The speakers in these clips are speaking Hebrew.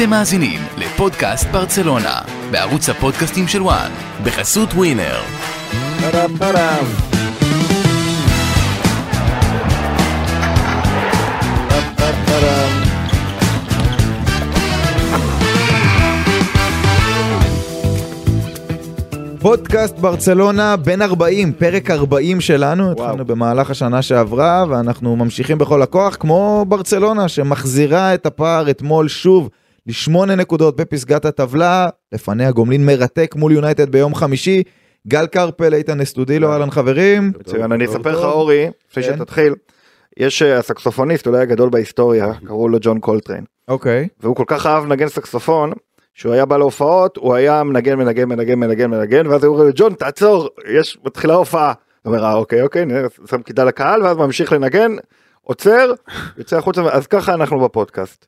אתם מאזינים לפודקאסט ברצלונה, בערוץ הפודקאסטים של וואן, בחסות ווינר. פודקאסט ברצלונה בין 40, פרק 40 שלנו, התחלנו במהלך השנה שעברה ואנחנו ממשיכים בכל הכוח כמו ברצלונה שמחזירה את הפער אתמול שוב לשמונה נקודות בפסגת הטבלה, לפניה גומלין מרתק מול יונייטד ביום חמישי, גל קרפל, איתן אסטודילו, אהלן חברים. מצוין, אני אספר לך. אורי, לפני כן. שתתחיל, יש אה, הסקסופוניסט אולי הגדול בהיסטוריה, קראו לו ג'ון קולטריין, אוקיי, והוא כל כך אהב לנגן סקסופון, שהוא היה בא להופעות, הוא היה מנגן, מנגן, מנגן, מנגן, מנגן, ואז הוא אומר לו, ג'ון תעצור, יש, מתחילה הופעה. הוא אומר, אה, אוקיי, אוקיי, נראה, שם קידה לקהל, ואז ממשיך לנגן, עוצר, יוצא החוצה, אז ככה אנחנו בפודקאסט.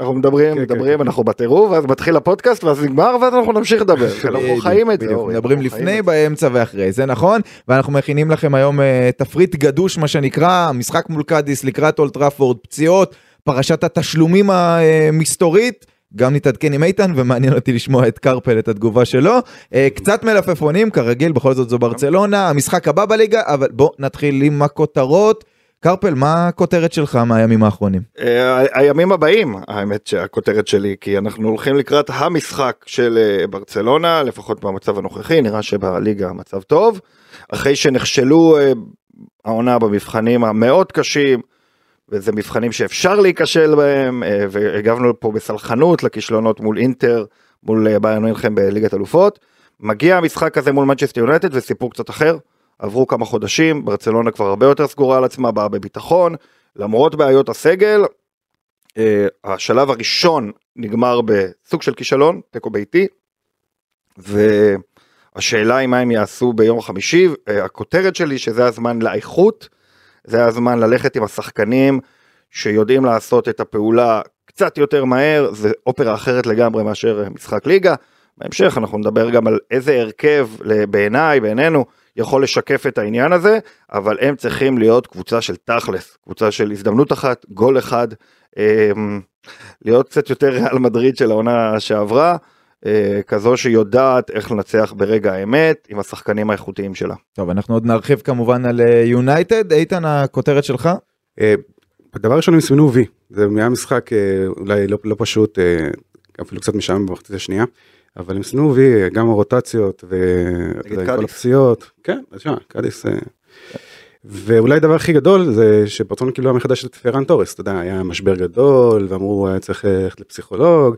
אנחנו מדברים, כן, מדברים, אנחנו בטירוף, ואז מתחיל הפודקאסט, ואז נגמר, ואז אנחנו נמשיך לדבר. אנחנו חיים את זה, מדברים לפני. באמצע ואחרי, זה נכון, ואנחנו מכינים לכם היום אה, תפריט גדוש מה שנקרא, משחק מול קאדיס לקראת אולד טראפורד, פציעות, פרשת התשלומים המסתורית. גם נתעדכן עם איתן ומעניין אותי לשמוע את קרפל את התגובה שלו. אה, קצת מלפפונים כרגיל בכל זאת זו ברצלונה המשחק הבא בליגה אבל בוא נתחיל עם הכותרות קרפל מה הכותרת שלך מהימים האחרונים? אה, הימים הבאים האמת שהכותרת שלי כי אנחנו הולכים לקראת המשחק של אה, ברצלונה לפחות במצב הנוכחי נראה שבליגה המצב טוב. אחרי שנכשלו אה, העונה במבחנים המאוד קשים וזה מבחנים שאפשר להיכשל בהם והגבנו פה בסלחנות לכישלונות מול אינטר מול ביירן מינכן בליגת אלופות. מגיע המשחק הזה מול מנצ'סטר יונייטד וסיפור קצת אחר עברו כמה חודשים ברצלונה כבר הרבה יותר סגורה על עצמה באה בביטחון. למרות בעיות הסגל אה, השלב הראשון נגמר בסוג של כישלון, תיקו ביתי, והשאלה היא מה הם יעשו ביום חמישי, אה, הכותרת שלי שזה הזמן לאיכות, זה הזמן ללכת עם השחקנים שיודעים לעשות את הפעולה קצת יותר מהר, זה אופרה אחרת לגמרי מאשר אה, משחק ליגה. בהמשך אנחנו נדבר גם על איזה הרכב בעיניי, בעינינו, יכול לשקף את העניין הזה, אבל הם צריכים להיות קבוצה של תכלס, קבוצה של הזדמנות אחת, גול אחד, אמ, להיות קצת יותר ריאל מדריד של העונה שעברה, אה, כזו שיודעת איך לנצח ברגע האמת עם השחקנים האיכותיים שלה. טוב אנחנו עוד נרחיב כמובן על אה, יונייטד איתן הכותרת שלך? אה, הדבר הראשון הם סימנו וי, זה היה משחק אה, אולי לא, לא פשוט, אה, אפילו קצת משעמם במחצית השנייה, אבל הם סימנו וי, גם הרוטציות וכל. הפציעות, כן, אז שמע, קאדיס, אה, ואולי הדבר הכי גדול זה שברצלונה קיבלה מחדש את פרן תורס, אתה יודע, היה משבר גדול ואמרו היה צריך ללכת לפסיכולוג,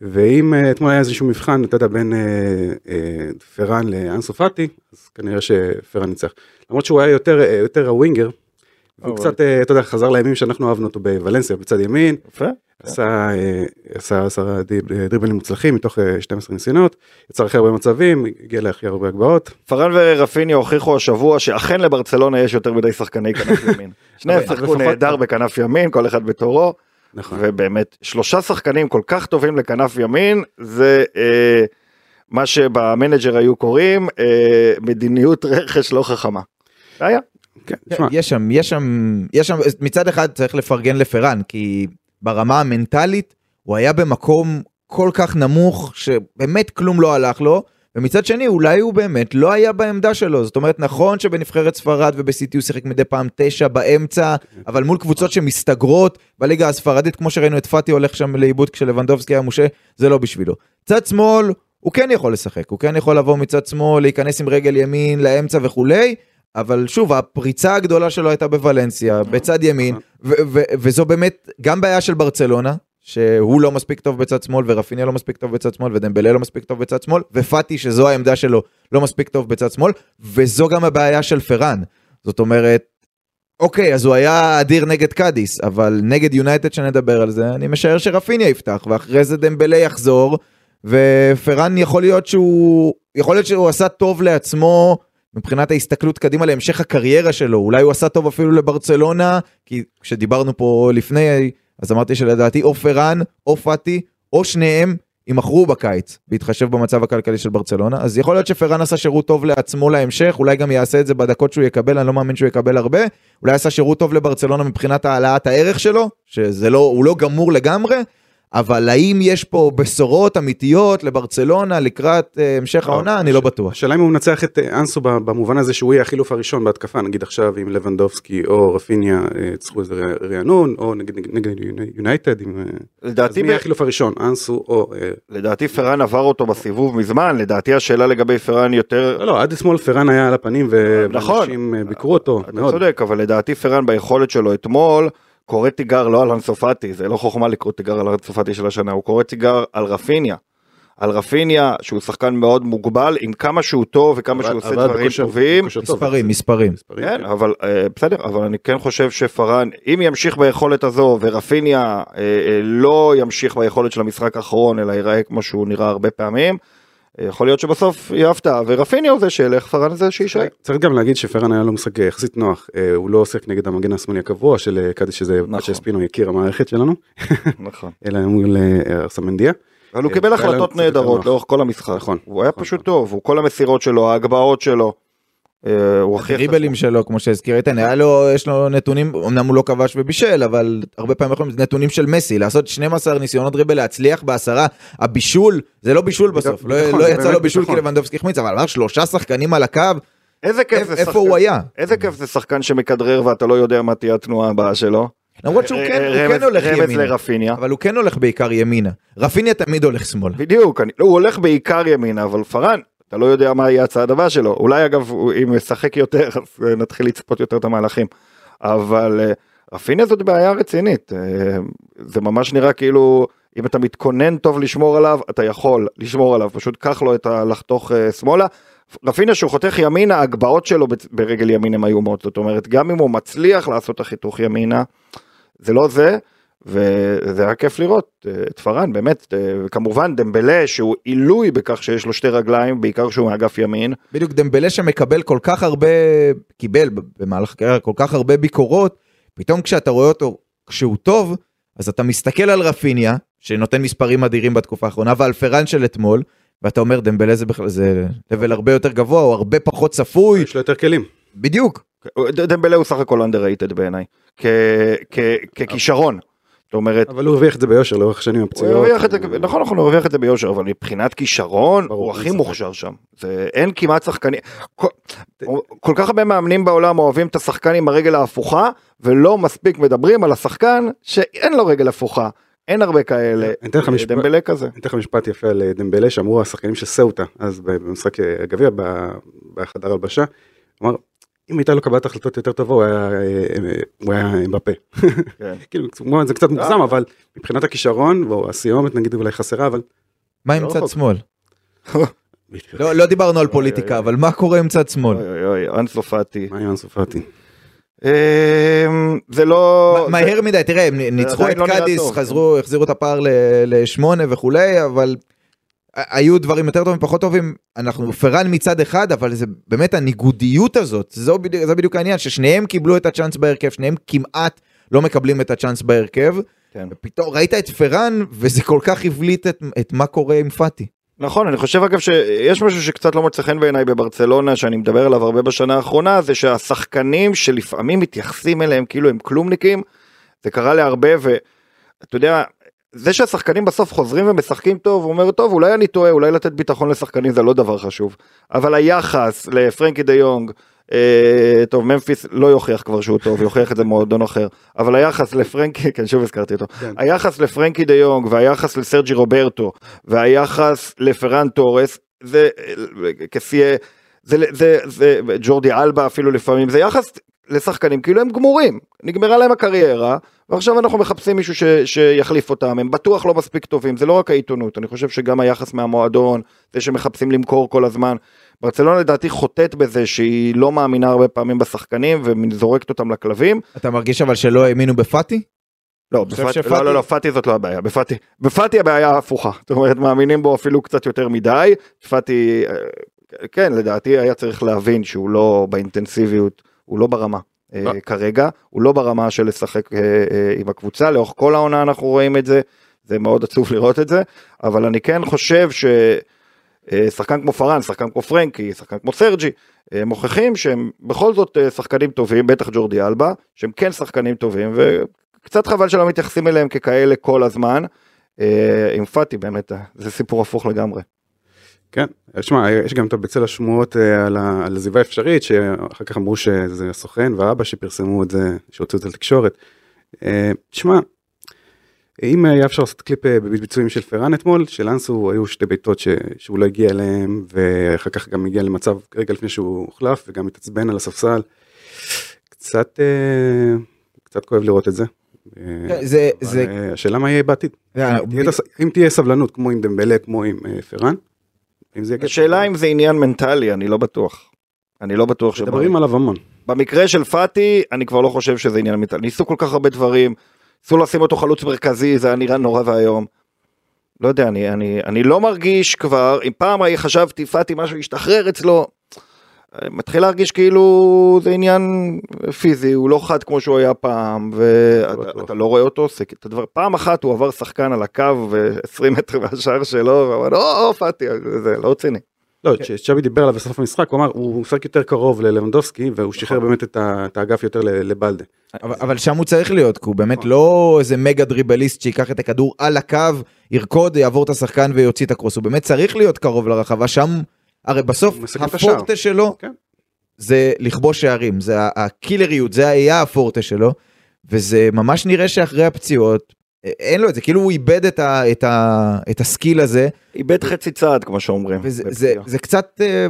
ואם אה, אתמול היה איזשהו מבחן, אתה יודע, בין אה, פרן לאנסו פאטי, אז כנראה שפרן ניצח. למרות שהוא היה יותר, יותר ה winger, אבל- קצת, אה, אתה יודע, חזר לימים שאנחנו אהבנו אותו בוולנסיה בצד ימין, יפה. עשה, אה, עשה עשרה דיב- דריבלים מוצלחים מתוך אה, 12 ניסיונות, יצר הכי הרבה מצבים, הגיע להכי הרבה הגבהות. פארן ורפיניה הוכיחו השבוע שאכן לברצלונה יש יותר מדי שחקני כנף ימין. שניהם שיחקו נהדר בכנף ימין, כל אחד בתורו, נכון. ובאמת שלושה שחקנים כל כך טובים לכנף ימין, זה אה, מה שבמנג'ר היו קוראים אה, מדיניות רכש לא חכמה. היה. כן, כן, יש שם, יש שם, יש שם, מצד אחד צריך לפרגן לפרן, כי ברמה המנטלית הוא היה במקום כל כך נמוך, שבאמת כלום לא הלך לו, ומצד שני אולי הוא באמת לא היה בעמדה שלו, זאת אומרת נכון שבנבחרת ספרד ובסיטי הוא שיחק מדי פעם תשע באמצע, אבל מול קבוצות שמסתגרות בליגה הספרדית, כמו שראינו את פאטי הולך שם לאיבוד כשלבנדובסקי היה מושה, זה לא בשבילו. צד שמאל, הוא כן יכול לשחק, הוא כן יכול לבוא מצד שמאל, להיכנס עם רגל ימין לאמצע וכולי, אבל שוב, הפריצה הגדולה שלו הייתה בוולנסיה, בצד ימין, ו- ו- וזו באמת גם בעיה של ברצלונה, שהוא לא מספיק טוב בצד שמאל, ורפיניה לא מספיק טוב בצד שמאל, ודמבלה לא מספיק טוב בצד שמאל, ופאטי, שזו העמדה שלו, לא מספיק טוב בצד שמאל, וזו גם הבעיה של פרן. זאת אומרת, אוקיי, אז הוא היה אדיר נגד קאדיס, אבל נגד יונייטד שנדבר על זה, אני משער שרפיניה יפתח, ואחרי זה דמבלה יחזור, ופרן יכול להיות שהוא, יכול להיות שהוא עשה טוב לעצמו מבחינת ההסתכלות קדימה להמשך הקריירה שלו, אולי הוא עשה טוב אפילו לברצלונה, כי כשדיברנו פה לפני, אז אמרתי שלדעתי או פרן, או פאטי, או שניהם יימכרו בקיץ, בהתחשב במצב הכלכלי של ברצלונה, אז יכול להיות שפרן עשה שירות טוב לעצמו להמשך, אולי גם יעשה את זה בדקות שהוא יקבל, אני לא מאמין שהוא יקבל הרבה, אולי עשה שירות טוב לברצלונה מבחינת העלאת הערך שלו, שזה לא, הוא לא גמור לגמרי, אבל האם יש פה בשורות אמיתיות לברצלונה לקראת אה, המשך לא, העונה? אני לא בטוח. השאלה אם הוא מנצח את אה, אנסו במובן הזה שהוא יהיה החילוף הראשון בהתקפה, נגיד עכשיו עם לבנדובסקי או רפיניה אה, צריכו איזה רענון, או נגיד נגד- יונייטד, עם, אז לדעתי, מי החילוף הראשון, אנסו או... לדעתי פרן עבר אותו בסיבוב מזמן, לדעתי השאלה לגבי פרן יותר... לא, לא, עד אתמול פרן היה על הפנים נכון. ואנשים ביקרו אותו אתה. צודק, אבל לדעתי פרן ביכולת שלו אתמול, קורא תיגר לא על אנסופטי, זה לא חוכמה לקרוא תיגר על אנסופטי של השנה, הוא קורא תיגר על רפיניה. על רפיניה, שהוא שחקן מאוד מוגבל, עם כמה שהוא טוב וכמה שהוא עושה אבל דברים בכושר- טובים. בכושר טוב. מספרים, מספרים. מספרים, כן, כן. אבל אה, בסדר, אבל אני כן חושב שפארן, אם ימשיך ביכולת הזו ורפיניה אה, אה, לא ימשיך ביכולת של המשחק האחרון, אלא ייראה כמו שהוא נראה הרבה פעמים, יכול להיות שבסוף יהיה הפתעה, ורפיניה הוא זה שילך, פארן זה שיישאר. צריך גם להגיד שפרן היה לו משחק יחסית נוח, אה, הוא לא עוסק נגד המגן השמאלי הקבוע של אה, קאדיש שזה נכון. פצ'ספינו יקיר המערכת שלנו, נכון. אלא מול אה, ארסמנדיה. אבל הוא קיבל החלטות נהדרות. לאורך כל המשחק. נכון, הוא היה נכון, פשוט נכון. טוב, הוא כל המסירות שלו, ההגבהות שלו. אה, הוא הכי... הדריבלים שלו, כמו שהזכיר איתן, היה לו, יש לו נתונים, אמנם הוא לא כבש ובישל, אבל הרבה פעמים יכולים, זה נתונים של מסי, לעשות 12 ניסיונות דריבל, להצליח בעשרה, הבישול, זה לא בישול בסוף, לא ביטחון, לא יצא לו בישול כי ביטחון. לבנדובסקי החמיץ, אבל אמר שלושה שחקנים על הקו, איזה כיף זה איפה שחקן- הוא היה? איזה כיף זה שחקן שמכדרר ואתה לא יודע מה תהיה התנועה הבאה שלו. למרות שהוא כן, הוא כן הולך רמז ימינה, לרפיניה. אבל הוא כן הולך בעיקר ימינה, רפיניה תמיד הולך שמאלה. בדיוק, אני, לא, הוא הולך בעיקר ימינה, אבל פארן, אתה לא יודע מה יהיה הצעד הבא שלו. אולי אגב, אם ישחק יותר, אז אה, נתחיל לצפות יותר את המהלכים. אבל אה, רפיניה זאת בעיה רצינית. אה, זה ממש נראה כאילו, אם אתה מתכונן טוב לשמור עליו, אתה יכול לשמור עליו, פשוט קח לו את ה... לחתוך אה, שמאלה. רפיניה שהוא חותך ימינה, ההגבהות שלו ברגל ימין הן איומות. זאת אומרת, גם אם הוא מצליח לעשות את החיתוך ימינה, זה לא זה. וזה היה כיף לראות אה, את פארן באמת אה, וכמובן דמבלה שהוא עילוי בכך שיש לו שתי רגליים בעיקר שהוא מאגף ימין בדיוק דמבלה שמקבל כל כך הרבה, קיבל במהלך הקריירה כל כך הרבה ביקורות, פתאום כשאתה רואה אותו כשהוא טוב, אז אתה מסתכל על רפיניה, שנותן מספרים אדירים בתקופה האחרונה, ועל פרן של אתמול, ואתה אומר דמבלה זה בכלל, זה level הרבה יותר גבוה, הוא הרבה פחות צפוי, יש לו יותר כלים. בדיוק. דמבלה הוא סך הכל underrated בעיניי ככישרון. זאת אומרת אבל הוא הרוויח את זה ביושר לאורך שנים הוא הפציעות. נכון נכון הוא הרוויח את זה ביושר אבל מבחינת כישרון הוא הכי. מוכשר שם זה אין כמעט שחקנים כל, כך הרבה מאמנים בעולם אוהבים את השחקן עם הרגל ההפוכה ולא מספיק מדברים על השחקן שאין לו רגל הפוכה אין הרבה כאלה דמבלה כזה. אני אתן לך משפט יפה על אה, דמבלה שאמרו השחקנים של סאוטה אז במשחק אה, הגביע בחדר הלבשה. אמר אם הייתה לו קבלת החלטות יותר טובה הוא היה אה, אה, אמבפה. כן. כאילו זה קצת מוגזם אבל מבחינת הכישרון והסיומת נגיד אולי חסרה אבל. מה עם לא צד. שמאל? לא, לא דיברנו על פוליטיקה, אבל מה קורה עם צד שמאל? אוי אוי אוי אנסו פאטי. מה עם אנסו פאטי? אמ, זה לא... מה- מהר מדי, תראה, הם ניצחו את לא קאדיס, חזרו, החזירו את הפער לשמונה וכולי, אבל היו דברים יותר טובים, פחות טובים. אנחנו פרן מצד אחד, אבל זה באמת הניגודיות הזאת, זו בדיוק, זה בדיוק העניין, ששניהם קיבלו את הצ'אנס בהרכב, שניהם כמעט לא מקבלים את הצ'אנס בהרכב. כן. ופתאום ראית את פרן, וזה כל כך הבליט את, את מה קורה עם פאטי. נכון, אני חושב אגב שיש משהו שקצת לא מוצא חן בעיניי בברצלונה, שאני מדבר עליו הרבה בשנה האחרונה, זה שהשחקנים שלפעמים מתייחסים אליהם כאילו הם כלומניקים, זה קרה להרבה, ואתה יודע, זה שהשחקנים בסוף חוזרים ומשחקים טוב, הוא אומר, טוב, אולי אני טועה, אולי לתת ביטחון לשחקנים זה לא דבר חשוב. אבל היחס לפרנקי דה יונג, אה, טוב, ממפיס לא יוכיח כבר שהוא טוב, יוכיח את זה מועדון אחר, אבל היחס לפרנקי, כן, שוב הזכרתי אותו, כן. היחס לפרנקי דה יונג והיחס לסרג'י רוברטו והיחס לפרן תורס, זה כסיה, זה, זה, זה, ג'ורדי אלבה אפילו לפעמים, זה יחס לשחקנים כאילו הם גמורים, נגמרה להם הקריירה, ועכשיו אנחנו מחפשים מישהו ש, שיחליף אותם, הם בטוח לא מספיק טובים, זה לא רק העיתונות, אני חושב שגם היחס מהמועדון, זה שמחפשים למכור כל הזמן, ברצלונה לדעתי חוטאת בזה שהיא לא מאמינה הרבה פעמים בשחקנים וזורקת אותם לכלבים, אתה מרגיש אבל שלא האמינו בפאטי? לא, בפאטי, שפאטי- לא, לא, לא, פאטי זאת לא הבעיה, בפאטי, בפאטי הבעיה ההפוכה, זאת אומרת מאמינים בו אפילו קצת יותר מדי, פאטי, אה, כן, לדעתי היה צריך להבין שהוא לא באינטנסיביות, הוא לא ברמה. אה, לא. כרגע, הוא לא ברמה של לשחק אה, אה, עם הקבוצה, לאורך כל העונה אנחנו רואים את זה, זה מאוד עצוב לראות את זה, אבל אני כן חושב ששחקן כמו פארן, שחקן כמו פרנקי, שחקן כמו סרג'י, אה, מוכיחים שהם בכל זאת אה, שחקנים טובים, בטח ג'ורדי אלבה, שהם כן שחקנים טובים, וקצת חבל שלא מתייחסים אליהם ככאלה כל הזמן. אה, עם פאטי באמת, אה, זה סיפור הפוך לגמרי. כן, שמע, יש גם את בצל השמועות אה, על עזיבה אפשרית, שאחר כך אמרו שזה הסוכן והאבא שפרסמו את זה, שהוציאו את זה לתקשורת. אה, תשמע, אם היה אפשר לעשות קליפ אה, בביצועים של פראן אתמול, של אנסו היו שתי בעיטות ש- שהוא לא הגיע אליהם, ואחר כך גם הגיע למצב רגע לפני שהוא הוחלף, וגם התעצבן על הספסל. קצת, קצת כואב לראות את זה. אה, זה, זה, השאלה מה יהיה בעתיד. הס- אם תהיה סבלנות כמו עם דמבלה, כמו עם פראן. השאלה אם זה עניין מנטלי, אני לא בטוח. אני לא בטוח מדברים עליו המון. במקרה של פאטי, אני כבר לא חושב שזה עניין מנטלי. ניסו כל כך הרבה דברים, ניסו לשים אותו חלוץ מרכזי, זה היה נראה נורא ואיום. לא יודע, אני, אני, אני לא מרגיש כבר, אם פעם חשבתי פאטי משהו השתחרר אצלו, מתחיל להרגיש כאילו זה עניין פיזי, הוא לא חד כמו שהוא היה פעם, ואתה. אתה לא רואה אותו עושה את הדבר. פעם אחת הוא עבר שחקן על הקו ו-20 מטר מהשער שלו, ואמרנו, או, או, פאטי, זה לא רציני. לא, כשצ'אבי דיבר עליו בסוף המשחק, הוא אמר, הוא משחק יותר קרוב ללבנדובסקי, והוא שחרר באמת את האגף יותר לבלדה. אבל, אבל שם הוא צריך להיות, כי הוא באמת לא איזה מגה דריבליסט שיקח את הכדור על הקו, ירקוד, יעבור את השחקן ויוציא את הקרוס, הוא באמת צריך להיות קרוב לרחבה, שם, הרי בסוף. הפורטה שלו כן. זה לכבוש שערים, זה הקילריות, זה היה הפורטה שלו, וזה ממש נראה שאחרי הפציעות, אה, אין לו את זה, כאילו הוא איבד את, ה, את, ה, את הסקיל הזה, איבד חצי צעד כמו שאומרים. וזה זה. זה קצת, אה,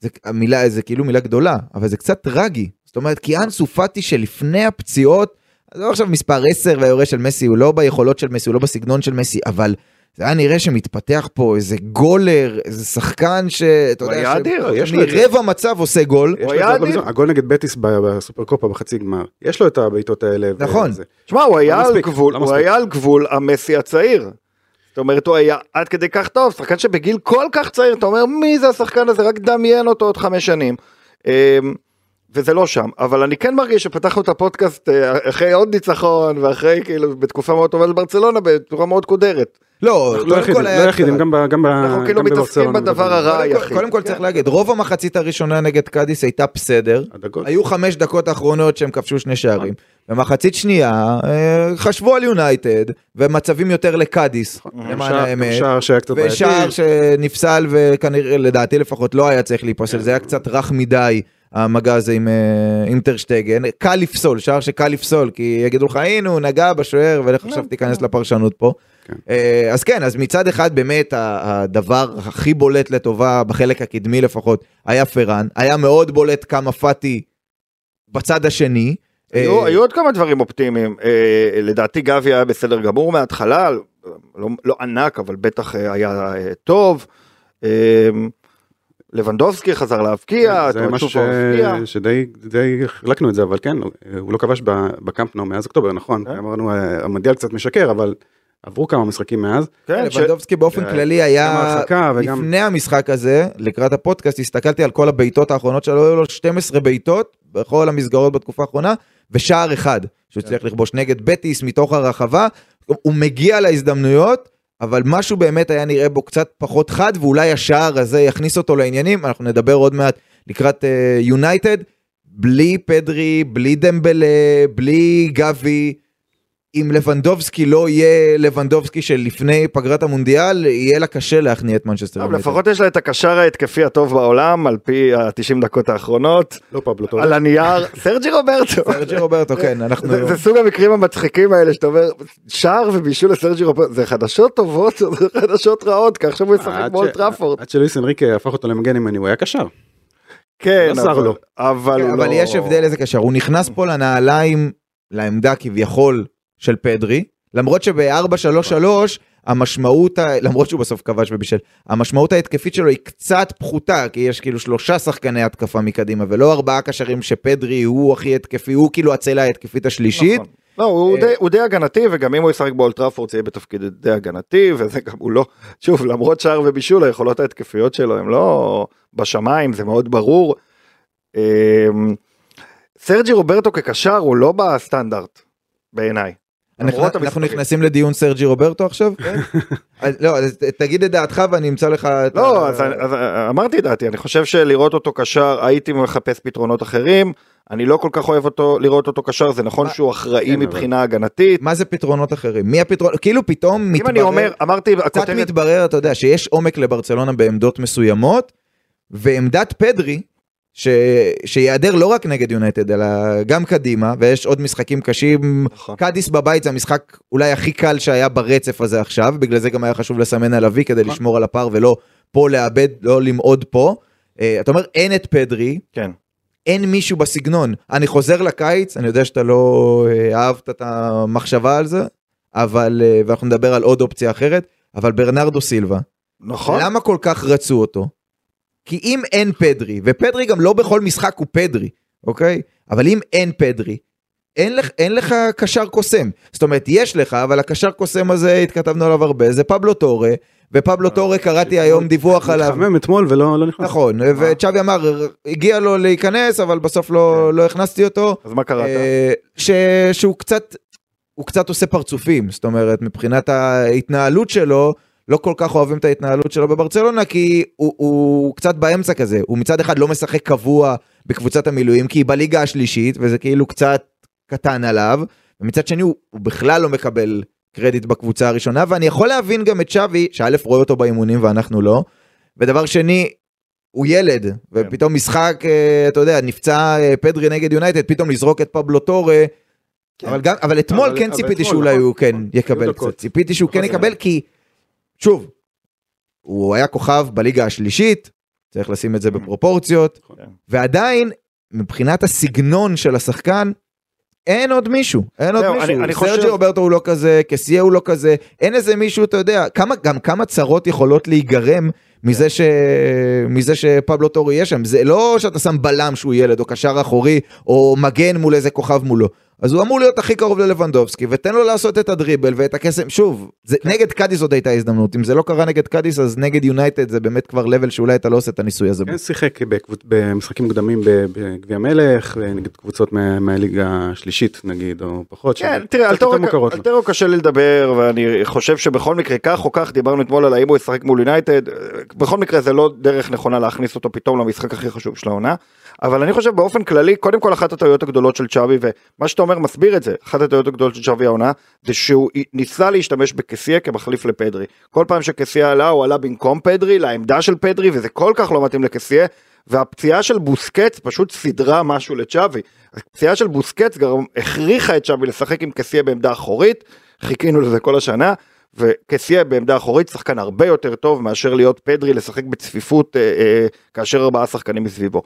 זה, המילה, זה כאילו מילה גדולה, אבל זה קצת טרגי. זאת אומרת, כי אנסו פאטי שלפני הפציעות, לא עכשיו מספר 10 והיורש של מסי, הוא לא ביכולות של מסי, הוא לא בסגנון של מסי, אבל זה היה נראה שמתפתח פה איזה גולר, איזה שחקן שאתה הוא יודע, היה אדיר, יש לו את זה. מרבע מצב עושה גול. לו היה אדיר. הגול נגד בטיס ב- בסופר קופה בחצי גמר, יש לו את הבעיטות האלה. נכון. שמע, הוא היה לא על מספיק, גבול, לא הוא. היה על גבול המסי הצעיר. זאת אומרת, הוא היה עד כדי כך טוב, שחקן שבגיל כל כך צעיר, אתה אומר, מי זה השחקן הזה? רק דמיין אותו עוד חמש שנים. וזה לא שם, אבל אני כן מרגיש שפתחנו את הפודקאסט אה, אחרי עוד ניצחון, ואחרי כאילו בתקופה מאוד טובה לברצלונה, בצורה מאוד קודרת. לא, לא קודם יחידים, כל לא היה... יחידים, גם ב- גם ב- אנחנו כאילו מתעסקים בברצלונה בדבר. הרע היחיד. קודם כל צריך להגיד, רוב המחצית הראשונה נגד קאדיס הייתה בסדר. היו חמש דקות האחרונות שהם כבשו שני שערים. במחצית שנייה אה, חשבו על יונייטד ומצבים יותר לקאדיס, גם למען האמת. ושער שנפסל וכנראה לדעתי לפחות לא היה צריך להיפסל, זה היה קצת רך מדי. המגע הזה עם אה, אינטרשטגן, קל לפסול, שער שקל לפסול, כי יגידו לך הנה הוא נגע בשוער ולך עכשיו תיכנס לפרשנות פה. כן. אה, אז כן, אז מצד אחד באמת הדבר הכי בולט לטובה בחלק הקדמי לפחות היה פראן, היה מאוד בולט כמה פאטי בצד השני. היו אה, היו עוד כמה דברים אופטימיים, לדעתי גבי היה בסדר גמור מההתחלה, לא- לא ענק, אבל בטח היה טוב. לבנדובסקי חזר להבקיע, זה משהו. ש- שדי די חילקנו את זה, אבל כן, הוא לא כבש ב- בקמפנו מאז אוקטובר, נכון? כן. אמרנו, אה, המונדיאל קצת משקר, אבל עברו כמה משחקים מאז. כן, ש- לבנדובסקי באופן אה, כללי היה, וגם- לפני המשחק הזה, לקראת הפודקאסט, הסתכלתי על כל הבעיטות האחרונות שלו, היו לו 12 בעיטות בכל המסגרות בתקופה האחרונה, ושער אחד, שהוא הצליח לכבוש נגד בטיס מתוך הרחבה, הוא מגיע להזדמנויות, אבל משהו באמת היה נראה בו קצת פחות חד, ואולי השער הזה יכניס אותו לעניינים, אנחנו נדבר עוד מעט לקראת יונייטד, בלי פדרי, בלי דמבלה, בלי גבי, אם לבנדובסקי לא יהיה לבנדובסקי של לפני פגרת המונדיאל, יהיה לה קשה להכניע את מנצ'סטר. יונייטד. לפחות יש לה את הקשר ההתקפי הטוב בעולם, על פי ה-90 דקות האחרונות, לא פבלו טוב. על הנייר, סרג'י רוברטו. סרג'י רוברטו, כן, אנחנו... זה, סוג המקרים המצחיקים האלה שאתה אומר שער ובישול לסרג'י רוברטו זה חדשות טובות זה חדשות רעות כי עכשיו הוא ישחק ש- טראפורד. עד שלואיס אנריקה הפך אותו למגן ימני, הוא היה קשר. כן, לא אבל-. אבל הוא אבל לא- יש הבדל איזה קשר, הוא נכנס פה לנעליים, לעמדה כביכול של פדרי, למרות שב-4-3-3 המשמעות, ה- למרות שהוא בסוף כבש ובישל, המשמעות ההתקפית שלו היא קצת פחותה, כי יש כאילו שלושה שחקני התקפה מקדימה, ולא ארבעה קשרים שפדרי הוא הכי התקפי, הוא כאילו הצלע ההתקפית השלישית. נכון. לא, הוא אה, די- הוא די הגנתי וגם אם הוא ישחק באולד טראפורד זה יהיה בתפקיד די הגנתי וזה גם הוא לא, שוב למרות שער ובישול היכולות ההתקפיות שלו הם לא בשמיים זה מאוד ברור. אמ, סרג'י רוברטו כקשר הוא לא בסטנדרט בעיניי. אנחנו. נכנסים לדיון סרג'י רוברטו עכשיו? אז לא, אז תגיד את דעתך ואני אמצא לך את ה... לא, אז, אמרתי את דעתי, אני חושב שלראות אותו קשר, הייתי מחפש פתרונות אחרים, אני לא כל כך אוהב אותו, לראות אותו קשר, זה נכון שהוא אחראי כן, מבחינה הגנתית. מה זה פתרונות אחרים? מי הפתרון? כאילו פתאום אם מתברר... אני אומר, אמרתי, קצת מתברר, אתה יודע, שיש עומק לברצלונה בעמדות מסוימות, ועמדת פדרי, ש... שיעדר לא רק נגד יונייטד, אלא גם קדימה, ויש עוד משחקים קשים. נכון. קאדיס בבית זה המשחק אולי הכי קל שהיה ברצף הזה עכשיו, בגלל זה גם היה חשוב לסמן על אבי כדי נכון. לשמור על הפער ולא פה לאבד, לא למעוד פה. אה, אתה אומר, אין את פדרי, כן, אין מישהו בסגנון. אני חוזר לקיץ, אני יודע שאתה לא אה, אהבת את המחשבה על זה, אבל, אה, ואנחנו נדבר על עוד אופציה אחרת, אבל ברנרדו סילבה, נכון, למה כל כך רצו אותו? כי אם אין פדרי, ופדרי גם לא בכל משחק הוא פדרי, אוקיי? אבל אם אין פדרי, אין לך, אין לך קשר קוסם. זאת אומרת, יש לך, אבל הקשר קוסם הזה, התכתבנו עליו הרבה, זה פבלו טורה, ופבלו טורה, קראתי היום דיווח עליו. התחמם אתמול ולא לא נכנס. נכון, וצ'אבי אמר, הגיע לו להיכנס, אבל בסוף לא, לא הכנסתי אותו. אז מה קראת? אה, ש, שהוא קצת, הוא קצת עושה פרצופים, זאת אומרת, מבחינת ההתנהלות שלו, לא כל כך אוהבים את ההתנהלות שלו בברצלונה, כי הוא, הוא קצת באמצע כזה, הוא מצד אחד לא משחק קבוע בקבוצת המילואים, כי היא בליגה השלישית, וזה כאילו קצת קטן עליו, ומצד שני הוא, הוא בכלל לא מקבל קרדיט בקבוצה הראשונה, ואני יכול להבין גם את שווי, שא' רואה אותו באימונים ואנחנו לא, ודבר שני, הוא ילד, ופתאום משחק, אה, אתה יודע, נפצע אה, פדרי נגד יונייטד, פתאום לזרוק את פבלו טורה, אבל, גם, אבל אתמול אבל- כן אבל ציפיתי אתמול, שאולי נכון, הוא כן נכון, יקבל קצת. ציפיתי שהוא כן נכון, יקבל כי, שוב, הוא היה כוכב בליגה השלישית, צריך לשים את זה בפרופורציות, נכון. ועדיין, מבחינת הסגנון של השחקן, אין עוד מישהו, אין עוד מישהו, אני- אני סרג'י חושב- רוברטו הוא לא כזה, קסייה הוא לא כזה, אין איזה מישהו, אתה יודע, כמה, גם כמה צרות יכולות להיגרם מזה, ש... מזה שפבלו טורה יהיה שם, זה לא שאתה שם בלם שהוא ילד, או קשר אחורי, או מגן מול איזה כוכב מולו. אז הוא אמור להיות הכי קרוב ללבנדובסקי, ותן לו לעשות את הדריבל ואת הקסם, שוב, זה, נגד קאדיס עוד הייתה הזדמנות, אם זה לא קרה נגד קאדיס, אז נגד יונייטד זה באמת כבר level שאולי אתה לא עושה את הניסוי הזה. כן שיחק בקבוצ- במשחקים מוקדמים בגביע מלך נגד קבוצות מה- מהליגה השלישית נגיד או פחות. כן, שזה תראה, על. טורו קשה לי לדבר, ואני חושב שבכל מקרה, כך או כך, דיברנו אתמול על האם הוא ישחק מול יונייטד, בכל מקרה זה לא דרך נכונה להכניס אותו פתאום למשחק הכי חשוב של העונה, אבל אני חושב באופן כללי, קודם כל אחת הטעויות הגדולות של צ'אבי, ומה שאתה אומר מסביר את זה, אחת הטעויות הגדולות של צ'אבי העונה, זה שהוא ניסה להשתמש בקסיה כמחליף לפדרי. כל פעם שקסיה עלה, הוא עלה במקום פדרי, לעמדה של פדרי, וזה כל כך לא מתאים לקסיה, והפציעה של בוסקץ פשוט סידרה משהו לצ'אבי. הפציעה של בוסקץ גם הכריחה את צ'אבי לשחק עם קסיה בעמדה אחורית, חיכינו לזה כל השנה, וקסיה בעמדה אחורית שחקן הרבה יותר טוב מאשר להיות פדרי לשחק בצפיפות אה, אה, כאשר ארבעה שחקנים מסביבו.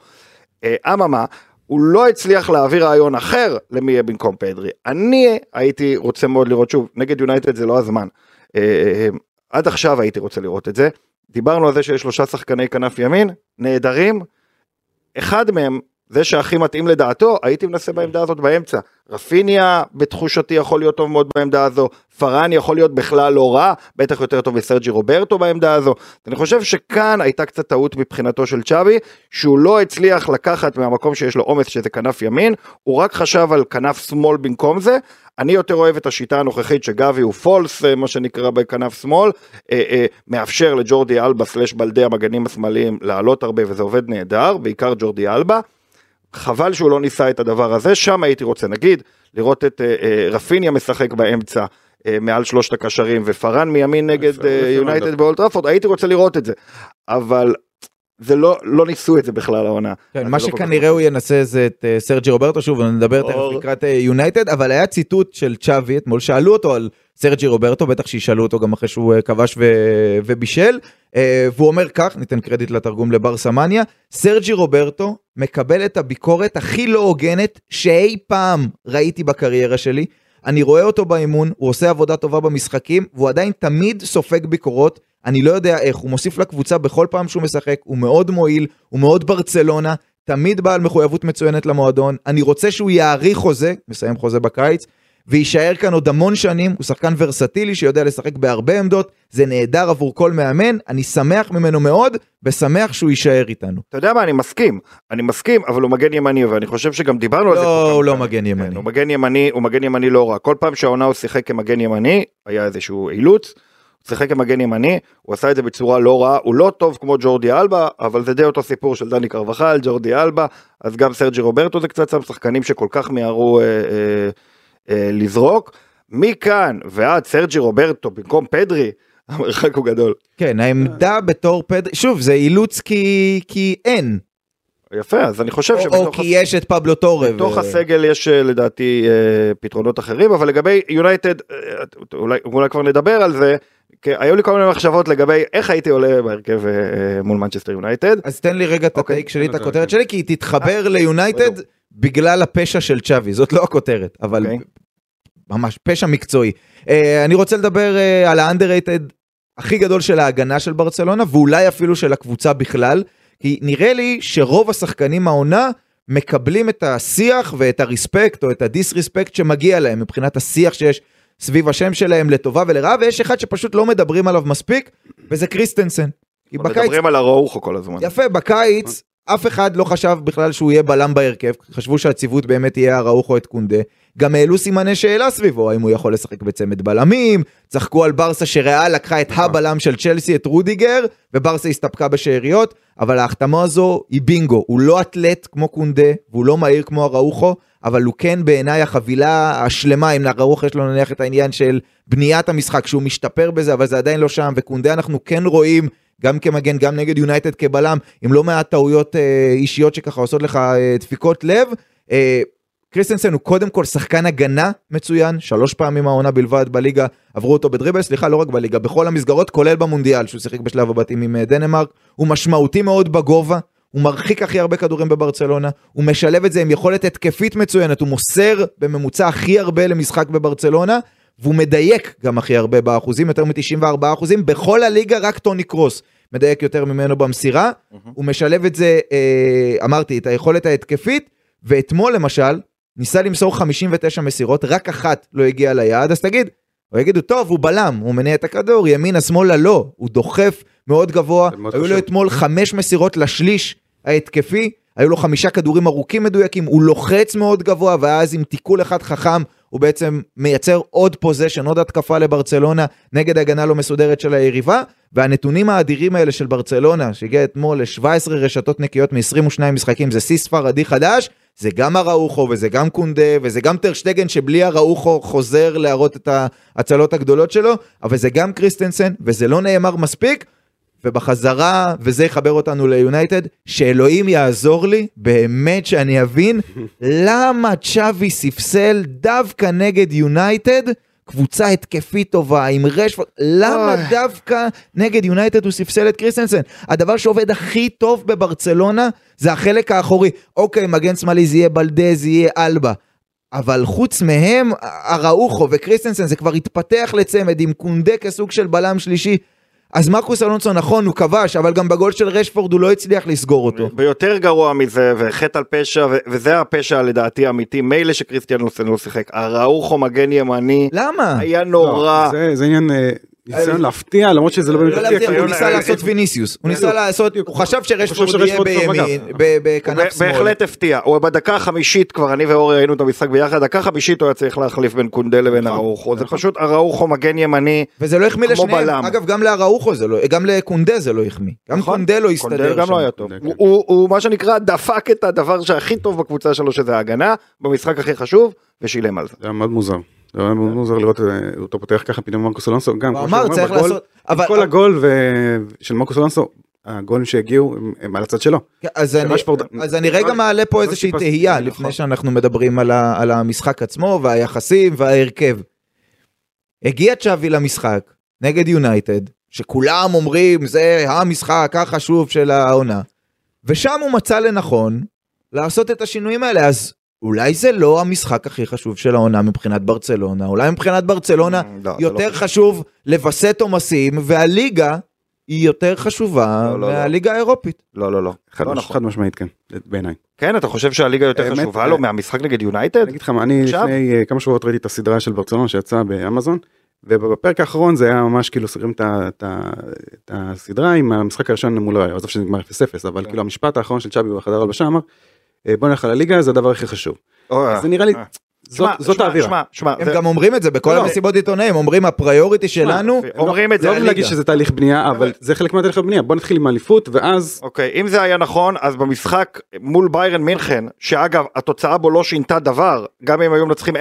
אה, אממה, הוא לא הצליח להעביר רעיון אחר למי יהיה במקום פדרי. אני הייתי רוצה מאוד לראות שוב, נגד יונייטד זה לא הזמן. אה, אה, עד עכשיו הייתי רוצה לראות את זה. דיברנו על זה שיש שלושה שחקני כנף ימין, נהדרים. אחד מהם, זה שהכי מתאים לדעתו, הייתי מנסה בעמדה הזאת באמצע. רפיניה בתחושתי יכול להיות טוב מאוד בעמדה הזו, פארן יכול להיות בכלל לא רע, בטח יותר טוב מסרג'י רוברטו בעמדה הזו. אני חושב שכאן הייתה קצת טעות מבחינתו של צ'אבי, שהוא לא הצליח לקחת מהמקום שיש לו עומס שזה כנף ימין, הוא רק חשב על כנף שמאל במקום זה. אני יותר אוהב את השיטה הנוכחית שגבי הוא פולס, אה, מה שנקרא בכנף שמאל, אה, אה, מאפשר לג'ורדי אלבה slash באלדה המגנים השמאליים לעלות הרבה וזה עובד נהדר, בעיקר ג'ורדי אלבה. חבל שהוא לא ניסה את הדבר הזה, שם הייתי רוצה נגיד לראות את אה, אה, רפיניה משחק באמצע. אה, מעל שלושת הקשרים ופראן מימין נגד יונייטד. באולד טראפורד הייתי רוצה לראות את זה אבל זה לא לא ניסו את זה בכלל העונה. כן, מה לא שכנראה הוא ינסה זה את אה, סרג'י רוברטו, שוב, נדבר תכף. לקראת אה, יונייטד, אבל היה ציטוט של צ'אבי אתמול, שאלו אותו על סרג'י רוברטו, בטח שישאלו אותו גם אחרי שהוא אה, כבש ו- ובישל, אה, והוא אומר כך, ניתן קרדיט לתרגום לבר סמניה, סרג'י רוברטו מקבל את הביקורת הכי לא הוגנת שאי פעם ראיתי בקריירה שלי. אני רואה אותו באימון, הוא עושה עבודה טובה במשחקים, והוא עדיין תמיד סופג ביקורות. אני לא יודע איך, הוא מוסיף לקבוצה בכל פעם שהוא משחק, הוא מאוד מועיל, הוא מאוד ברצלונה, תמיד בעל מחויבות מצוינת למועדון. אני רוצה שהוא יאריך חוזה, מסיים חוזה בקיץ, ויישאר כאן עוד המון שנים, הוא שחקן ורסטילי שיודע לשחק בהרבה עמדות, זה נהדר עבור כל מאמן, אני שמח ממנו מאוד, ושמח שהוא יישאר איתנו. אתה יודע מה, אני מסכים, אני מסכים, אבל הוא מגן ימני, ואני חושב שגם דיברנו על זה. לא, הוא לא. מגן ימני. כן, הוא מגן ימני, הוא מגן ימני לא רע. כל פעם שהעונה הוא שיחק כמגן ימני, היה איזשהו אילוץ, שיחק כמגן ימני, הוא עשה את זה בצורה לא רעה, הוא לא טוב כמו ג'ורדי אלבה, אבל זה די אותו סיפור של דני קרבחל, ג'ורדי אלבה, אז גם סרג'י רוברטו זה קצת שם שחקנים שכל כך מיהרו אה, אה, אה, לזרוק. מכאן ועד סרג'י רוברטו במקום פדרי, המרחק הוא גדול. כן, העמדה בתור פד... שוב, זה אילוץ כי, כי אין, יפה, אז אני חושב או, או שבתוך כי יש את פבלו טורה. בתוך ו- הסגל יש אה, לדעתי אה, פתרונות אחרים, אבל לגבי יונייטד, אה, אולי, אולי כבר נדבר על זה, היו לי כל מיני מחשבות לגבי איך הייתי עולה בהרכב אה, אה, מול מנצ'סטר יונייטד. אז תן לי רגע את אוקיי, ה take שלי, את הכותרת. שלי, כי היא תתחבר ליונייטד בדיוק. בגלל הפשע של צ'אבי, זאת לא הכותרת, אבל אוקיי. ממש פשע מקצועי. אה, אני רוצה לדבר אה, על האנדררייטד הכי גדול של ההגנה של ברצלונה, ואולי אפילו של הקבוצה בכלל, כי נראה לי שרוב השחקנים העונה מקבלים את השיח ואת הרספקט או את הדיסרספקט שמגיע להם מבחינת השיח שיש סביב השם שלהם לטובה ולרעה, ויש אחד שפשוט לא מדברים עליו מספיק, וזה קריסטנסן. בקיץ מדברים על אראוחו כל הזמן. יפה, בקיץ אף אחד לא חשב בכלל שהוא יהיה בלם בהרכב, חשבו שהציוות באמת יהיה אראוחו את קונדה. גם העלו סימני שאלה סביבו, האם הוא יכול לשחק בצמד בלמים, צחקו על ברסה שריאל לקחה את הבלם של צ'לסי, את רודיגר, וברסה הסתפקה בשאריות, אבל ההחתמה הזו היא בינגו, הוא לא אתלט כמו קונדה, והוא לא מהיר כמו אראוחו, אבל הוא כן בעיניי החבילה השלמה, אם לאראוחו יש לו נניח את העניין של בניית המשחק, שהוא משתפר בזה, אבל זה עדיין לא שם, וקונדה אנחנו כן רואים גם כמגן, גם נגד יונייטד כבלם, עם לא מעט טעויות אה, אישיות שככה עושות לך אה, דפיקות לב. אה, קריסטנסן הוא קודם כל שחקן הגנה מצוין, שלוש פעמים העונה בלבד בליגה, עברו אותו בדריבל, סליחה, לא רק בליגה, בכל המסגרות, כולל במונדיאל, שהוא שיחק בשלב הבתים עם דנמרק, הוא משמעותי מאוד בגובה, הוא מרחיק הכי הרבה כדורים בברצלונה, הוא משלב את זה עם יכולת התקפית מצוינת, הוא מוסר בממוצע הכי הרבה למשחק בברצלונה, והוא מדייק גם הכי הרבה באחוזים, יותר מ-94 אחוזים, בכל הליגה רק טוני קרוס מדייק יותר ממנו במסירה, הוא משלב את זה, אה, אמרתי, את היכולת ההתקפית, ואתמול למשל, ניסה למסור 59 מסירות, רק אחת לא הגיעה ליעד, אז תגיד, או יגידו, טוב, הוא בלם, הוא מניע את הכדור, ימינה, שמאלה, לא, הוא דוחף מאוד גבוה, היו לו חשוב. אתמול חמש מסירות לשליש ההתקפי, היו לו חמישה כדורים ארוכים מדויקים, הוא לוחץ מאוד גבוה, ואז עם תיקול אחד חכם, הוא בעצם מייצר עוד possession, עוד התקפה לברצלונה, נגד הגנה לא מסודרת של היריבה, והנתונים האדירים האלה של ברצלונה, שהגיע אתמול ל-17 רשתות נקיות מ-22 משחקים, זה שיא ספרדי חדש, זה גם אראוחו וזה גם קונדה וזה גם טרשטגן שבלי אראוחו חוזר להראות את ההצלות הגדולות שלו, אבל זה גם קריסטנסן וזה לא נאמר מספיק, ובחזרה, וזה יחבר אותנו ליונייטד, שאלוהים יעזור לי, באמת שאני אבין, למה צ'אבי ספסל דווקא נגד יונייטד, קבוצה התקפית טובה, עם רשפורד, למה אוי. דווקא נגד יונייטד הוא ספסל את קריסטנסן? הדבר שעובד הכי טוב בברצלונה, זה החלק האחורי. אוקיי, מגן שמאלי זה יהיה באלדה, יהיה אלבה. אבל חוץ מהם, אראוחו וקריסטנסן זה כבר התפתח לצמד עם קונדה כסוג של בלם שלישי. אז מרקוס אלונסו נכון, הוא כבש, אבל גם בגול של רשפורד הוא לא הצליח לסגור אותו. ויותר גרוע מזה, וחטא על פשע, ו- וזה הפשע לדעתי האמיתי, מילא שקריסטיאנוסן לא שיחק, הראוכו מגן ימני, למה? היה נורא. לא, זה, זה עניין אה, ניסיון להפתיע למרות שזה לא באמת לא. להפתיע, הוא ניסה אה, לעשות אה, ויניסיוס, הוא ניסה לעשות. הוא חשב שרשפורד יהיה בימין, בכנף שמאל. בהחלט הפתיע, הוא בדקה החמישית כבר, אני ואורי ראינו את המשחק ביחד, דקה חמישית הוא היה צריך להחליף בין קונדה לבין נכון, אראוכו, זה נכון. פשוט אראוכו מגן ימני, וזה לא החמיא לשניהם. אגב גם לאראוחו זה לא, גם לקונדה זה לא החמיא, גם נכון. קונדה לא הסתדר שם. לא היה טוב, כן. הוא- הוא הוא מה שנקרא דפק את הדבר שהכי טוב בקבוצה שלו שזה ההגנה, במשחק הכי חשוב, ושילם על זה. זה היה מאוד מוזר. זה היה מאוד מוזר לראות אה, אותו פותח ככה פתאום מרקוס אלונסו גם. הוא כמו אמר צריך בגול, לעשות, אבל כל הגול של מרקוס אלונסו, הגולים שהגיעו הם- על הצד שלו. כן, אז אני, אז אני רגע לא- מעלה פה לא איזושהי תהייה נכון. לפני שאנחנו מדברים על המשחק עצמו והיחסים וההרכב. הגיע צ'אבי למשחק נגד יונייטד, שכולם אומרים זה המשחק החשוב של העונה, ושם הוא מצא לנכון לעשות את השינויים האלה, אז אולי זה לא המשחק הכי חשוב של העונה מבחינת ברצלונה, אולי מבחינת ברצלונה לא, זה לא יותר חשוב. חשוב לווסת עומסים, והליגה היא יותר חשובה לא, לא, לא. מהליגה האירופית. לא, לא, לא. חד, לא מש- נכון. חד משמעית כן, בעיניי. כן, אתה חושב שהליגה יותר האמת, חשובה לו אה, מהמשחק נגד יונייטד? אני אגיד לך מה, אני עכשיו? לפני אה, כמה שבועות ראיתי את הסדרה של ברצלונה שיצאה באמזון, ובפרק האחרון זה היה ממש כאילו סוגרים את הסדרה עם המשחק הראשון מול ראיו, עזוב שזה נגמר 0-0, אבל כן. כאילו המשפט האחרון של צ'אבי בחדר הלבשה אמר, "אה, בוא נלך על הליגה זה הדבר הכי חשוב. זה נראה לי, אה. זאת- האווירה. שמע, שמע, הם זה- גם אומרים את זה בכל לא, לא. המסיבות עיתונאים, אומרים הפריוריטי שלנו, אומרים את זה לא הליגה. להגיד שזה תהליך בנייה, אבל זה חלק מהתהליך הבנייה, בוא נתחיל עם אליפות ואז אוקיי, אם זה היה נכון, אז במשחק מול ביירן מינכן, שאגב, התוצאה בו לא שינתה דבר, גם אם היו מנצחים 10-0,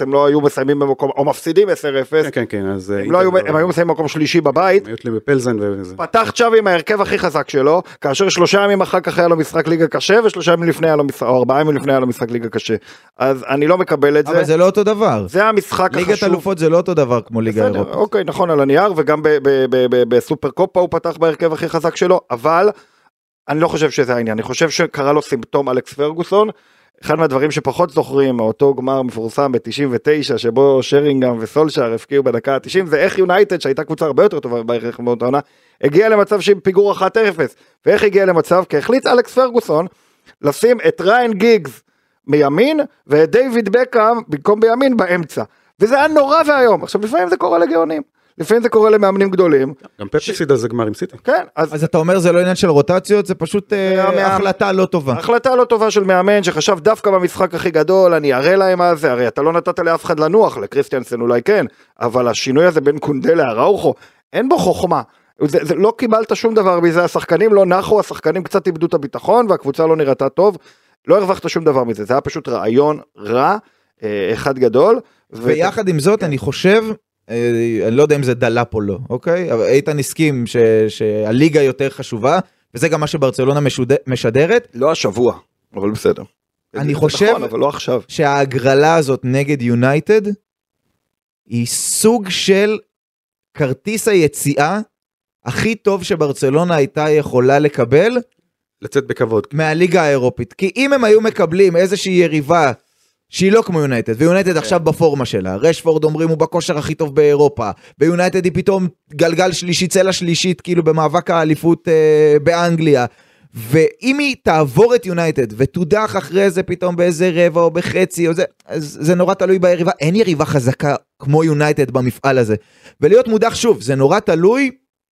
הם לא היו מסיימים במקום, או מפסידים 10-0, כן כן כן אז אה, הם, לא היו, הם היו מסיימים במקום שלישי בבית, הם היו תלויים בפלזן וזה. פתח צ'אבי עם ההרכב הכי חזק שלו, כאשר שלושה ימים אחר כך היה לו משחק ליגה קשה, ושלושה ימים לפני היה לו משחק, או ארבעה ימים לפני היה לו משחק ליגה קשה. אז אני לא מקבל את אבל זה, זה לא אותו דבר. זה המשחק ליגת החשוב. אלופות זה לא אותו דבר כמו ליגה אירופית. אוקיי, נכון על הנייר, וגם בסופר קופה הוא פתח בהרכב הכי חזק שלו, אבל אני לא חושב שזה העניין, אני חושב שקרה לו סימפטום אלכס פרגוסון. אחד מהדברים שפחות זוכרים, אותו גמר מפורסם ב-99, שבו שרינגהם וסולשאר הפקיעו בדקה ה-90, זה איך יונייטד, שהייתה קבוצה הרבה יותר טובה בערך מאותה עונה, הגיעה למצב שהיא פיגור 1-0. ואיך הגיעה למצב? כי החליט אלכס פרגוסון לשים את ריין גיגס מימין, ואת דיוויד בקאם במקום בימין באמצע. וזה היה נורא ואיום. עכשיו, לפעמים זה קורה לגאונים. לפעמים זה קורה למאמנים גדולים. גם פפ הפסיד על זה גמר עם סיטי. כן, אז אז אתה אומר זה לא עניין של רוטציות, זה פשוט אה, מה- החלטה לא טובה. החלטה לא טובה של מאמן שחשב דווקא במשחק הכי גדול אני אראה להם מה זה הרי אתה לא נתת לאף אחד לנוח לקריסטיאנסן אולי כן אבל השינוי הזה בין קונדה לאראוחו אין בו חוכמה. זה, זה, לא קיבלת שום דבר מזה השחקנים לא נחו השחקנים קצת איבדו את הביטחון והקבוצה לא נראתה טוב לא הרווחת שום דבר מזה זה היה פשוט רעיון רע אה, אחד גדול. ו- ויחד עם זאת אני חושב, אה, אני לא יודע אם זה דלאפ או לא, אוקיי? אבל איתן הסכים ש- שהליגה יותר חשובה, וזה גם מה שברצלונה משוד- משדרת, לא השבוע אבל בסדר. אני זה חושב- נכון, אבל לא עכשיו. שההגרלה הזאת נגד יונייטד היא סוג של כרטיס היציאה הכי טוב שברצלונה הייתה יכולה לקבל לצאת בכבוד. מהליגה האירופית. כי אם הם היו מקבלים איזושהי יריבה שהיא לא כמו יונייטד, ויונייטד עכשיו בפורמה שלה, רשפורד אומרים הוא בכושר הכי טוב באירופה, ויונייטד היא פתאום גלגל שלישי, צלע שלישית, כאילו במאבק האליפות אה, באנגליה. ואם היא תעבור את יונייטד ותודח אחרי זה פתאום באיזה רבע או בחצי או זה, אז זה נורא תלוי ביריבה, אין יריבה חזקה כמו יונייטד במפעל הזה. ולהיות מודח שוב, זה נורא תלוי,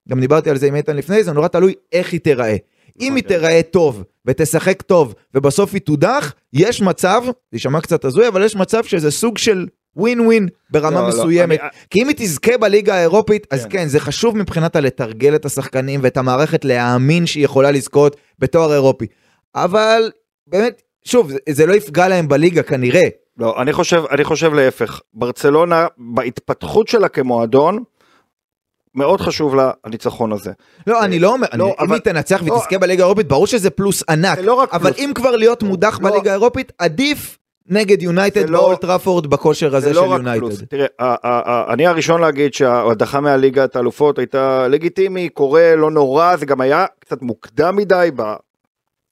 גם דיברתי על זה עם איתן לפני, זה נורא תלוי איך היא תיראה. אם היא תיראה טוב ותשחק טוב ובסוף היא תודח, יש מצב, זה יישמע קצת הזוי, אבל יש מצב שזה סוג של ווין ווין ברמה לא, לא, מסוימת. אני- כי אם היא תזכה בליגה האירופית, אז כן. כן, זה חשוב מבחינת הלתרגל את השחקנים ואת המערכת להאמין שהיא יכולה לזכות בתואר אירופי. אבל באמת, שוב, זה, זה לא יפגע להם בליגה כנראה. לא, אני חושב, אני חושב להפך. ברצלונה, בהתפתחות שלה כמועדון, מאוד חשוב לה הניצחון הזה. לא, אני לא אומר, לא, אם היא תנצח לא, ותזכה בליגה האירופית, ברור שזה פלוס ענק. לא אבל. אם כבר להיות מודח. בליגה האירופית, עדיף נגד יונייטד זה לא- באולד טראפורד בכושר הזה זה של. יונייטד. תראה, אני הראשון להגיד שההדחה מהליגת האלופות הייתה לגיטימי, קורה, לא נורא, זה גם היה קצת מוקדם מדי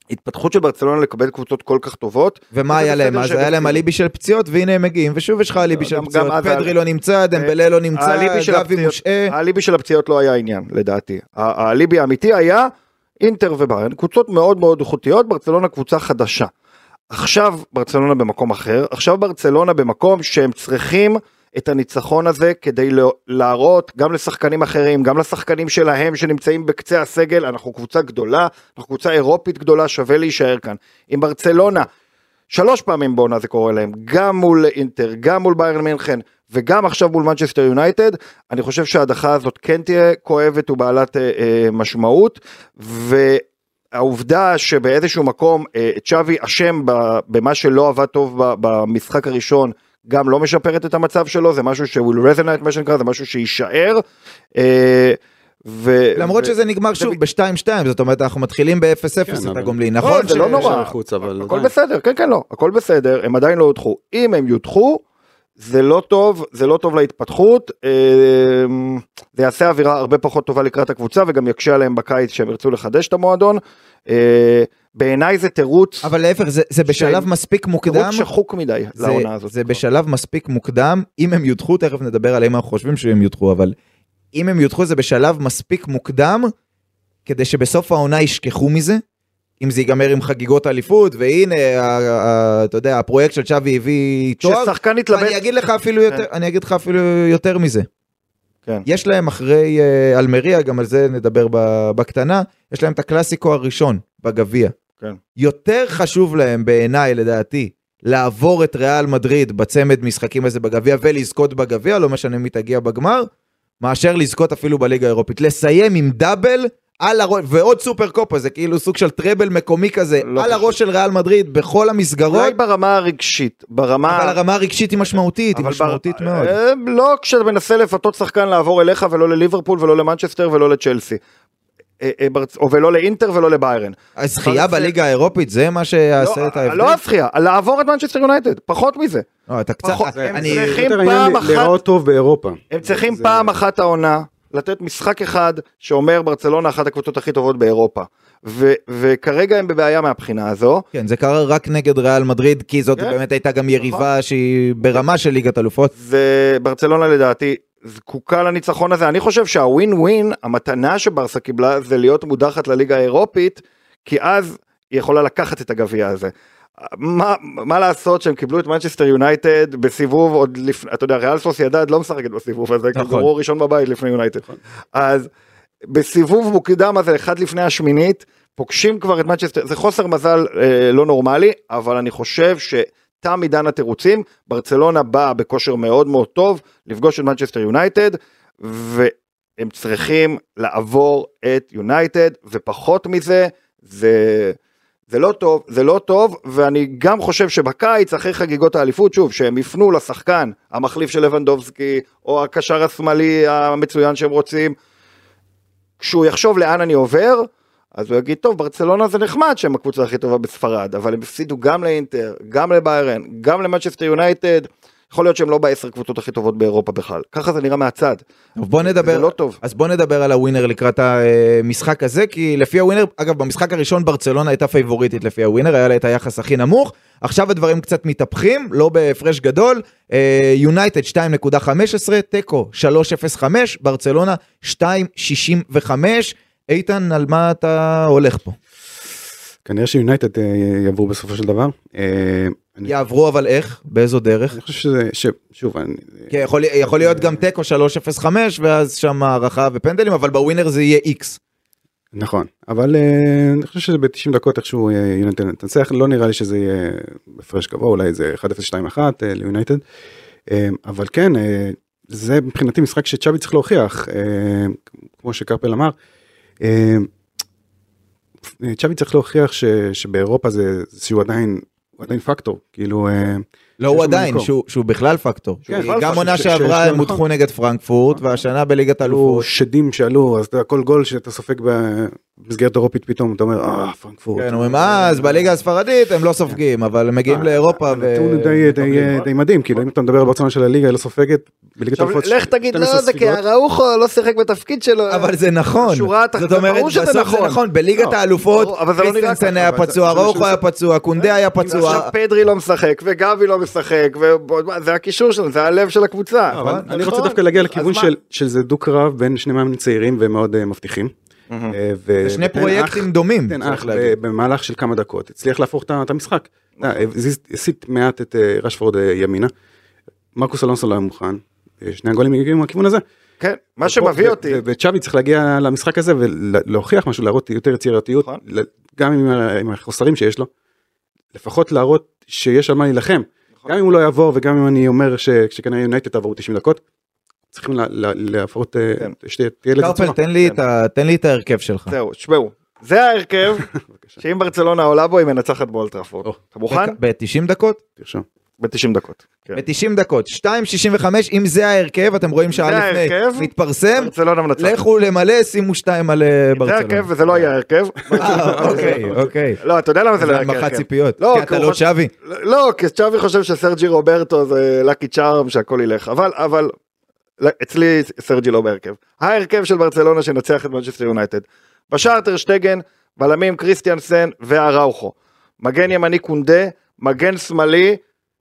בהתפתחות של ברצלונה לקבל קבוצות כל כך טובות. ומה היה להם אז? היה להם. אליבי של פציעות, והנה הם מגיעים, ושוב יש לך אליבי של פציעות. פדרי לא נמצא, דמבלה לא נמצא, גבי מושעה. האליבי של הפציעות לא היה עניין, לדעתי. האליבי האמיתי היה אינטר וביירן, קבוצות מאוד מאוד איכותיות, ברצלונה קבוצה חדשה. עכשיו ברצלונה במקום אחר, עכשיו ברצלונה במקום שהם צריכים את הניצחון הזה כדי להראות גם לשחקנים אחרים, גם לשחקנים שלהם שנמצאים בקצה הסגל, אנחנו קבוצה גדולה, אנחנו קבוצה אירופית גדולה, שווה להישאר כאן. עם ברצלונה, שלוש פעמים בעונה זה קורה להם, גם מול אינטר, גם מול ביירן מינכן, וגם עכשיו מול מנצ'סטר יונייטד, אני חושב שההדחה הזאת כן תהיה כואבת ובעלת אה, אה, משמעות, והעובדה שבאיזשהו מקום אה, צ'אבי אשם במה שלא עבד טוב במשחק הראשון, גם לא משפרת את המצב שלו, זה משהו ש- will resonate, מה שנקרא, זה משהו שיישאר. אה, ו... למרות ו- שזה נגמר זה שוב ב- ב-2-2, זאת אומרת אנחנו מתחילים ב-0-0 כן, את אבל- הגומלין, לא, נכון? זה ש- לא נורא. לחוץ, אבל הכל עדיין. בסדר, כן כן לא, הכל בסדר, הם עדיין לא יודחו. אם הם יודחו, זה לא טוב, זה לא טוב להתפתחות, אה, זה יעשה אווירה הרבה פחות טובה לקראת הקבוצה וגם יקשה עליהם בקיץ שהם ירצו לחדש את המועדון. בעיניי זה תירוץ, אבל להפך, זה- זה בשלב שהם- מספיק מוקדם. תירוץ שחוק מדי זה, לעונה הזאת. זה בשלב מספיק מוקדם, אם הם יודחו, תכף נדבר על אם אנחנו חושבים שהם יודחו, אבל אם הם יודחו זה בשלב מספיק מוקדם, כדי שבסוף העונה ישכחו מזה. אם זה ייגמר עם חגיגות אליפות, והנה, אתה יודע, הפרויקט של שווי הביא תואר. כששחקן יתלבט, אני אגיד לך אפילו יותר, אני אגיד לך אפילו יותר מזה. כן. יש להם אחרי אה, אלמריה, גם על זה נדבר בקטנה, יש להם את הקלאסיקו הראשון בגביע. כן. יותר חשוב להם בעיניי, לדעתי, לעבור את ריאל מדריד בצמד משחקים הזה בגביע ולזכות בגביע, לא משנה מי תגיע בגמר, מאשר לזכות אפילו בליגה האירופית. לסיים עם דאבל על הראש, ועוד סופר קופה, זה כאילו סוג של טרבל מקומי כזה, לא על. הראש של ריאל מדריד, בכל המסגרות, אולי ברמה הרגשית, ברמה... אבל הרמה הרגשית היא משמעותית, היא משמעותית בר- מאוד. אה, לא כשאתה מנסה לפתות שחקן לעבור אליך ולא לליברפול ולא למנצ'סטר ולא לצ'לסי. ולא לאינטר ולא לביירן. הזכייה בליגה האירופית זה מה שיעשה את לא, ההבדל? לא הזכייה, לעבור את מנצ'סטר יונייטד, פחות מזה. לא, אתה קצת, הם צריכים פעם אחת- להיראות טוב באירופה. הם צריכים פעם אחת העונה לתת משחק אחד שאומר ברצלונה אחת הקבוצות הכי טובות באירופה. ו- וכרגע הם בבעיה מהבחינה הזו. כן, זה קרה רק נגד ריאל מדריד, כי זאת כן. באמת הייתה גם יריבה שהיא ברמה של ליגת אלופות. וברצלונה לדעתי זקוקה לניצחון הזה. אני חושב שהווין ווין, המתנה שברסה קיבלה זה להיות מודחת לליגה האירופית, כי אז היא יכולה לקחת את הגביע הזה. מה, מה לעשות שהם קיבלו את מנצ'סטר יונייטד בסיבוב עוד לפני, אתה יודע, ריאל סוסיידד לא משחקת בסיבוב הזה, כי נכון. הוא ראשון בבית לפני יונייטד. אז בסיבוב מוקדם הזה, אחד לפני השמינית, פוגשים כבר את מנצ'סטר, זה חוסר מזל אה, לא נורמלי, אבל אני חושב שתם עידן התירוצים, ברצלונה באה בכושר מאוד מאוד טוב לפגוש את מנצ'סטר יונייטד, והם צריכים לעבור את יונייטד, ופחות מזה, זה... זה לא טוב, זה לא טוב, ואני גם חושב שבקיץ, אחרי חגיגות האליפות, שוב, שהם יפנו לשחקן, המחליף של לבנדובסקי, או הקשר השמאלי המצוין שהם רוצים, כשהוא יחשוב לאן אני עובר, אז הוא יגיד, טוב, ברצלונה זה נחמד שהם הקבוצה הכי טובה בספרד, אבל הם הפסידו גם לאינטר, גם לביירן, גם למנצ'סטר יונייטד, יכול להיות שהם לא בעשר קבוצות הכי טובות באירופה בכלל. ככה זה נראה מהצד. בוא נדבר, זה לא טוב. אז בוא נדבר על הווינר לקראת המשחק הזה, כי לפי הווינר, אגב, במשחק הראשון ברצלונה הייתה פייבוריטית לפי הווינר, היה לה את היחס הכי נמוך. עכשיו הדברים קצת מתהפכים, לא בהפרש גדול. אה, יונייטד 2.15, תיקו 3.05, ברצלונה 2.65. איתן, על מה אתה הולך פה? כנראה שיונייטד אה, יעברו בסופו של דבר. אה, יעברו אבל איך? באיזו דרך? אני חושב שזה, ש- שוב, אני- כי יכול, יכול להיות גם תיקו 3.05 ואז שם הערכה ופנדלים, אבל בווינר זה יהיה איקס. נכון, אבל אה, אני חושב שזה ב-90 דקות איכשהו יונייטד תנצח, לא נראה לי שזה יהיה הפרש גבוה, אולי זה 1-0-2-1 אה, ליונייטד, אבל כן, זה מבחינתי משחק שצ'אבי צריך להוכיח, כמו שקרפל אמר. אה, צ'אבי צריך להוכיח ש, שבאירופה זה שהוא עדיין, הוא עדיין פקטור, כאילו, אה, לא, הוא עדיין. שהוא, שהוא בכלל פקטור. כן, גם עונה שעברה הם נכון. הודחו נגד פרנקפורט, והשנה בליגת עלו האלופות. שדים שעלו, אז כל גול שאתה סופג במסגרת אירופית פתאום, אתה אומר, אה, פרנקפורט. כן, אומרים, אה, אז בליגה הספרדית הם לא סופגים, אבל הם מגיעים לאירופה ו... הנתון די- מדהים, כאילו אם אתה מדבר על ברצלונה של הליגה, היא לא סופגת, בליגת עכשיו, האלופות לך תגיד, 12 לא, זה כי. אראוחו לא שיחק בתפקיד שלו. אבל זה נכון, זאת זה אומרת, בסוף זה נכון. נכון, בליגת לא, האלופות, אבל זה לא קריסטנסן היה פצוע, זה- היה פצוע, קונדה היה פצוע, עכשיו פדרי לא משחק וגבי לא משחק וזה הקישור שלנו זה הלב של הקבוצה. אבל נכון, אני רוצה נכון. דווקא להגיע לכיוון? של של זה דו קרב בין שני מאמנים צעירים ומאוד אה, מבטיחים. אה, ו- זה שני פרויקטים אח- דומים, תן צריך אח להגיד. ב- במהלך של כמה דקות, הצליח להפוך את המשחק. הסיט מעט את אה, רשפורד אה, ימינה. מרקוס אלונסו לא היה מוכן. אה, שני הגולים הגיעו מהכיוון הזה. כן, מה שמביא אותי, וצ'אבי צריך להגיע למשחק הזה ולהוכיח משהו, להראות יותר יצירתיות, נכון. גם עם החוסרים שיש לו, לפחות להראות שיש על מה להילחם. גם אם הוא לא יעבור וגם אם אני אומר ש- שכנראה יונייטד תעבור 90 דקות, צריכים לה- לה- להפרות, אה, כן. שתהיה תהיה לזה קרפל, צורה. תן לי כן. תן לי את ההרכב שלך. זהו, תשמעו, זה ההרכב שאם ברצלונה עולה בו היא מנצחת באולטראפורד. או. אתה מוכן? ב-90 דקות? תרשום. ב-90 דקות. כן. ב-90 דקות, 2.65, אם זה ההרכב, אתם רואים שעה זה לפני, ההרכב. מתפרסם, ברצלונה מנצחת. לכו למלא, שימו 2 על אה, זה. ההרכב וזה לא היה ההרכב. אה, אוקיי, אוקיי. לא, אתה יודע למה זה לא זה היה הנמכת ההרכב. ציפיות, לא, כי אתה לא שווי. לא, כי צ'אבי חושב שסרג'י רוברטו זה lucky charm שהכל ילך, אבל, אבל, לא, אצלי סרג'י לא בהרכב. ההרכב של ברצלונה שנצח את מנצ'סטר יונייטד. בשער טרשטגן, בלמים קריסטיאנסן ואראוכו. מגן ימני קונדה, מגן שמאלי,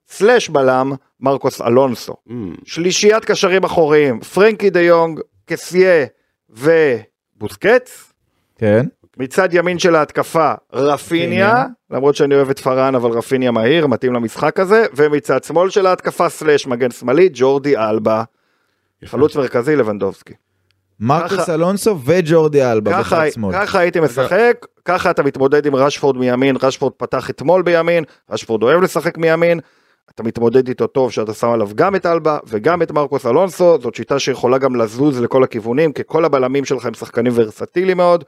סלאש בלם, מרקוס אלונסו. Mm, שלישיית קשרים אחוריים, פרנקי דה יונג, קסיה ובוסקץ. כן. מצד ימין של ההתקפה רפיניה, רפיניה. למרות שאני אוהב את פארן אבל רפיניה מהיר, מתאים למשחק הזה, ומצד שמאל של ההתקפה סלאש מגן שמאלי, ג'ורדי אלבה. חלוץ מרכזי לבנדובסקי. מרקוס אלונסו וג'ורדי אלבה ככה, בצד שמאל. ככה הייתי משחק, ככה אתה מתמודד עם רשפורד מימין, רשפורד פתח אתמול בימין, רשפורד אוהב לשחק מימין, אתה מתמודד איתו טוב שאתה שם עליו גם את אלבה וגם את מרקוס אלונסו, זאת שיטה שיכולה גם לזוז לכל הכיוונים, כי כל הבלמים שלך הם שחקנים ורסטיליים מאוד,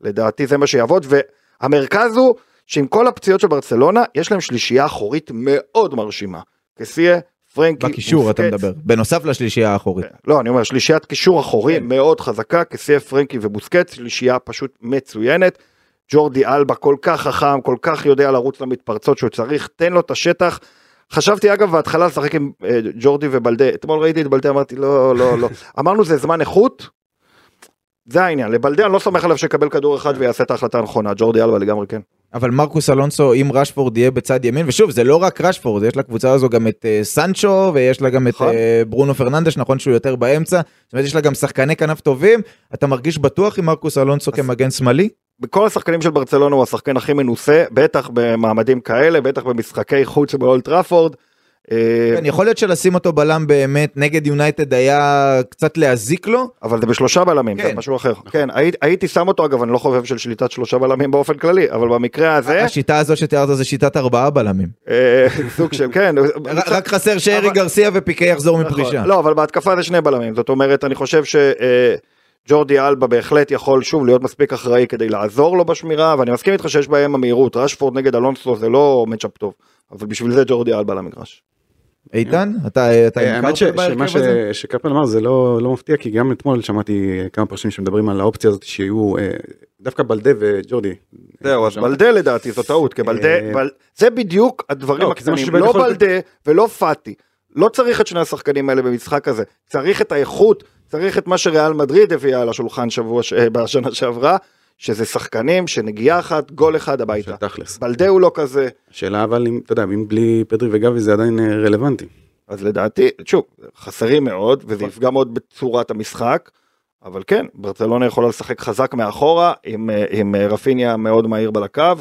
לדעתי זה מה שיעבוד, והמרכז הוא שעם כל הפציעות של ברצלונה, יש להם שלישייה אחורית מאוד מרשימה. קסיה, פרנקי, בקישור אתה. מדבר. בנוסף לשלישייה האחורית. לא, אני אומר, שלישיית קישור אחורי כן. מאוד חזקה, כסייף פרנקי ובוסקץ, שלישייה פשוט מצוינת. ג'ורדי אלבה כל כך חכם, כל כך יודע לרוץ למתפרצות שהוא צריך, תן לו את השטח. חשבתי אגב בהתחלה לשחק עם אה, ג'ורדי ובלדה, אתמול ראיתי את בלדה, אמרתי לא, לא, לא. אמרנו זה זמן איכות, זה העניין, לבלדה אני לא סומך עליו שיקבל כדור אחד ויעשה את ההחלטה הנכונה, ג'ורדי אלבה לגמרי כן. אבל מרקוס אלונסו אם רשפורד יהיה בצד ימין ושוב זה לא רק רשפורד יש לקבוצה הזו גם את uh, סנצ'ו ויש לה גם את uh, ברונו פרננדש נכון שהוא יותר באמצע. זאת אומרת יש לה גם שחקני כנף טובים. אתה מרגיש בטוח עם מרקוס אלונסו כמגן שמאלי? בכל השחקנים של ברצלונה הוא השחקן הכי מנוסה, בטח במעמדים כאלה, בטח במשחקי חוץ באולד טראפורד. אה, כן, יכול להיות שלשים אותו בלם באמת נגד יונייטד היה קצת להזיק לו אבל זה בשלושה בלמים, כן. זה משהו אחר. כן, הייתי, הייתי שם אותו, אגב, אני לא חובב של שליטת שלושה בלמים באופן כללי, אבל במקרה הזה, השיטה הזו שתיארת זה שיטת ארבעה בלמים אה, סוג של, כן. רק רק חסר שארי גרסיה ופיקי יחזור נכון. מפרישה. לא, אבל בהתקפה זה שני בלמים, זאת אומרת, אני חושב שג'ורדי אלבה בהחלט יכול שוב להיות מספיק אחראי כדי לעזור לו בשמירה, ואני מסכים איתך שיש בהם המהירות, רשפורד נגד אלונסו זה לא מצ'אפ טוב, אבל בשביל זה ג'ורדי אלבה למגרש. איתן אתה אתה אה, האמת שמה בהרכב ש- הזה? שקפלן אמר זה לא לא מפתיע כי גם אתמול שמעתי כמה פרשנים שמדברים על האופציה הזאת שיהיו אה, דווקא בלדה וג'ורדי. זהו, אז. בלדה לדעתי זו טעות, כי בלדה, אה, בל- זה בדיוק הדברים לא, הקטנים, לא בלדה ולא פאטי. לא צריך את שני השחקנים האלה במשחק הזה, צריך את האיכות, צריך את מה שריאל מדריד הביאה על השולחן שבוע, ש- בשנה שעברה, שזה שחקנים שנגיעה אחת, גול אחד הביתה. של תכלס. בלדה הוא לא כזה, השאלה אבל אם אתה יודע אם בלי פדרי וגבי זה עדיין אה, רלוונטי. אז לדעתי, שוב, חסרים מאוד, וזה נכון. יפגע מאוד בצורת המשחק, אבל כן, ברצלונה יכולה לשחק חזק מאחורה, עם, אה, עם אה, רפיניה מאוד מהיר על הקו,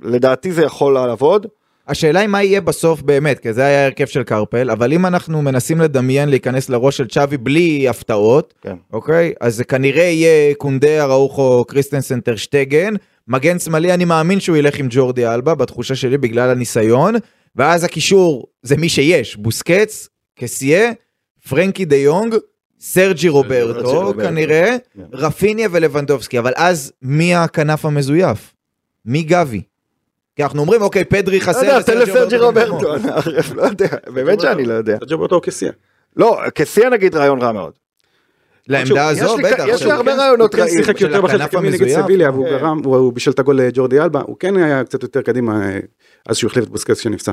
ולדעתי זה יכול לעבוד. השאלה היא מה יהיה בסוף באמת, כי זה היה ההרכב של קרפל, אבל אם אנחנו מנסים לדמיין להיכנס לראש של צ'אבי בלי הפתעות, כן. אוקיי? אז זה כנראה יהיה קונדה, אראוחו, קריסטנסן, טרשטגן. מגן שמאלי, אני מאמין שהוא ילך עם ג'ורדי אלבה, בתחושה שלי, בגלל הניסיון. ואז הקישור זה מי שיש, בוסקץ, קסיה, פרנקי דה יונג, סרג'י רוברטו, רוברטו. כנראה, כן. רפיניה ולבנדובסקי. אבל אז מי הכנף המזויף? מי גבי? כי אנחנו אומרים, אוקיי, פדרי לא חסר, יודע, תן לסרג'י. רוברטו, לא יודע, באמת שאני לא יודע. סרג'ו באותו כסייה. לא, כסיה נגיד רעיון רע מאוד. לעמדה הזו, בטח. יש לי הרבה כן- רעיונות הוא כן רעים. שיחק יותר בחלק הקדמי נגד. סביליה והוא כן. גרם, הוא בישל את הגול לג'ורדי אלבה, הוא כן היה קצת יותר קדימה אה, אז שהוא החליף את בוסקץ שנפצע.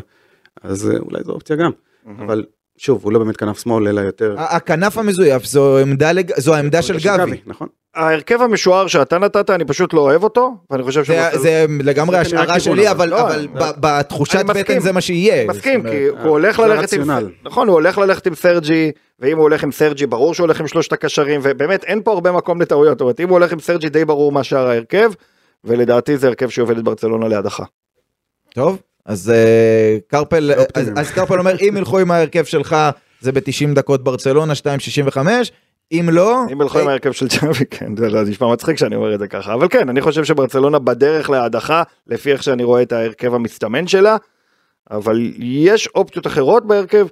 אז אה, אולי זו אופציה גם, אבל שוב הוא לא באמת כנף שמאל אלא יותר. הכנף המזויף זו עמדה, לג- זו העמדה של גבי. נכון. ההרכב המשוער שאתה נתת, אני פשוט לא אוהב אותו, ואני חושב זה, שברצלונה- זה לגמרי זה כנראה השערה שלי, אבל אבל, לא, אבל לא. בתחושת. בטן זה מה שיהיה. מסכים, כי הוא הולך ללכת עם... נכון, הוא הולך ללכת עם סרג'י, ואם הוא הולך עם סרג'י, ברור שהוא הולך עם שלושת הקשרים, ובאמת אין פה הרבה מקום לטעויות, זאת אומרת, אם הוא הולך עם סרג'י די ברור מה שער ההרכב, ולדעתי זה הרכב שיוביל את ברצלונה להדחה. טוב, אז אה, קרפל, זה אז. אז קרפל אומר, אם ילכו עם ההרכב שלך, זה ב-90 דקות ברצלונה, 2.65, אם לא, אם הלכו עם אה, ההרכב של צ'אבי, כן, זה נשמע מצחיק שאני אומר את זה ככה, אבל כן, אני חושב שברצלונה בדרך להדחה, לפי איך שאני רואה את ההרכב המסתמן שלה, אבל יש אופציות אחרות בהרכב.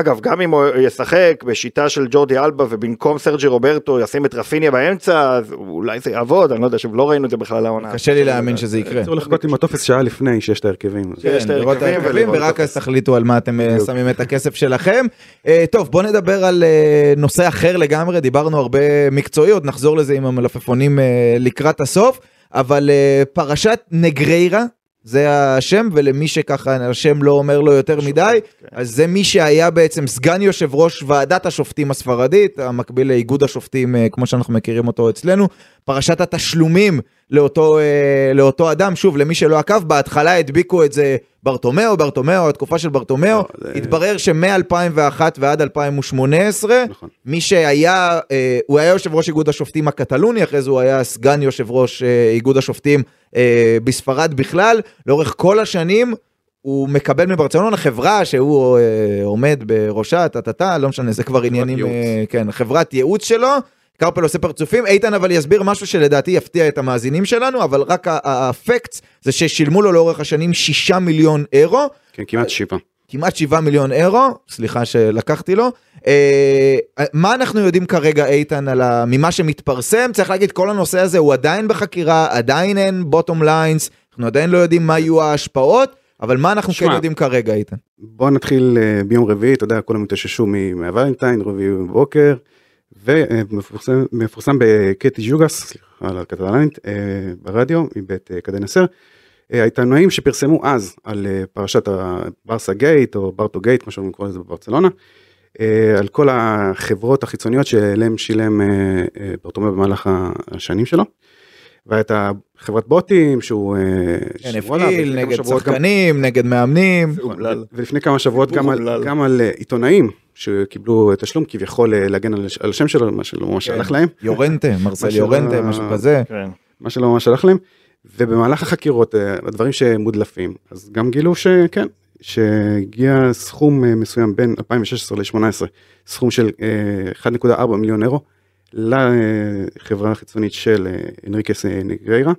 אגב, גם אם הוא ישחק בשיטה של ג'ורדי אלבה ובמקום סרג'י רוברטו ישים את רפיניה באמצע, אז אולי זה יעבוד, אני לא יודע, שוב, לא ראינו את זה בכלל העונה. קשה לי להאמין שזה יקרה. צריך לחכות עם הטופס שעה לפני שיש את ההרכבים. יש כן, את ההרכבים ורק אז תחליטו על מה אתם אה. שמים את הכסף שלכם. אה, טוב בוא נדבר על אה, נושא אחר לגמרי דיברנו הרבה מקצועיות נחזור לזה עם המלפפונים לקראת הסוף אבל פרשת נגריירה זה השם ולמי שככה השם לא אומר לו יותר מדי כן. אז זה מי שהיה בעצם סגן יושב ראש ועדת השופטים הספרדית המקביל לאיגוד השופטים אה, כמו שאנחנו מכירים אותו אצלנו פרשת התשלומים לאותו, אה, לאותו אדם, שוב, למי שלא עקב, בהתחלה הדביקו את זה ברטומיאו, ברטומיאו, התקופה של ברטומיאו, לא, זה- התברר שמ-2001 ועד 2018, נכון. מי שהיה, אה, הוא היה יושב ראש איגוד השופטים הקטלוני, אחרי זה הוא היה סגן יושב ראש אה, איגוד השופטים בספרד בכלל, לאורך כל השנים הוא מקבל מברצלונה חברה שהוא אה, עומד בראשה, טה-טה-טה, לא משנה, זה כבר עניינים. אה, כן, חברת ייעוץ שלו. קרפל עושה פרצופים, איתן אבל יסביר משהו שלדעתי יפתיע את המאזינים שלנו, אבל רק האפקט זה ששילמו לו לאורך השנים 6 מיליון אירו, כן, כמעט שבעה. כמעט 7 מיליון אירו, סליחה שלקחתי לו. אה, מה אנחנו יודעים כרגע, איתן, על ה... ממה שמתפרסם? צריך להגיד, כל הנושא הזה הוא עדיין בחקירה, עדיין אין בוטום ליינס, אנחנו עדיין לא יודעים מה יהיו ההשפעות, אבל מה אנחנו כן שמע, יודעים כרגע, איתן? בוא נתחיל אה, ביום רביעי, אתה יודע, כולם התאוששו מהוולנטיין, רביעי בבוקר, ומפורסם מפורסם בקטי ז'וגס, סליחה על הקטלנית, אה, ברדיו, מבית קדן אה, העיתונאים שפרסמו אז על אה, פרשת הברסה גייט, או ברטו גייט, כמו שאומרים לזה בברצלונה, אה, על כל החברות החיצוניות שאליהם שילם ברטומיאו במהלך השנים שלו. והייתה חברת בוטים שהוא כן, הפעיל נגד שבועות גם- שחקנים, נגד מאמנים. ולפני כמה שבועות גם על. גם על עיתונאים שקיבלו תשלום כביכול אה, להגן על, על השם שלו, מה שלא ממש כן. הלך להם, יורנטה, מרסל יורנטה, משהו כזה. כן. מה שלא ממש הלך להם, ובמהלך החקירות, אה, הדברים שמודלפים, אז גם גילו שכן, שהגיע סכום אה, מסוים בין 2016 ל-2018, סכום של אה, 1.4 מיליון אירו, לחברה החיצונית של אנריקס נגריירה,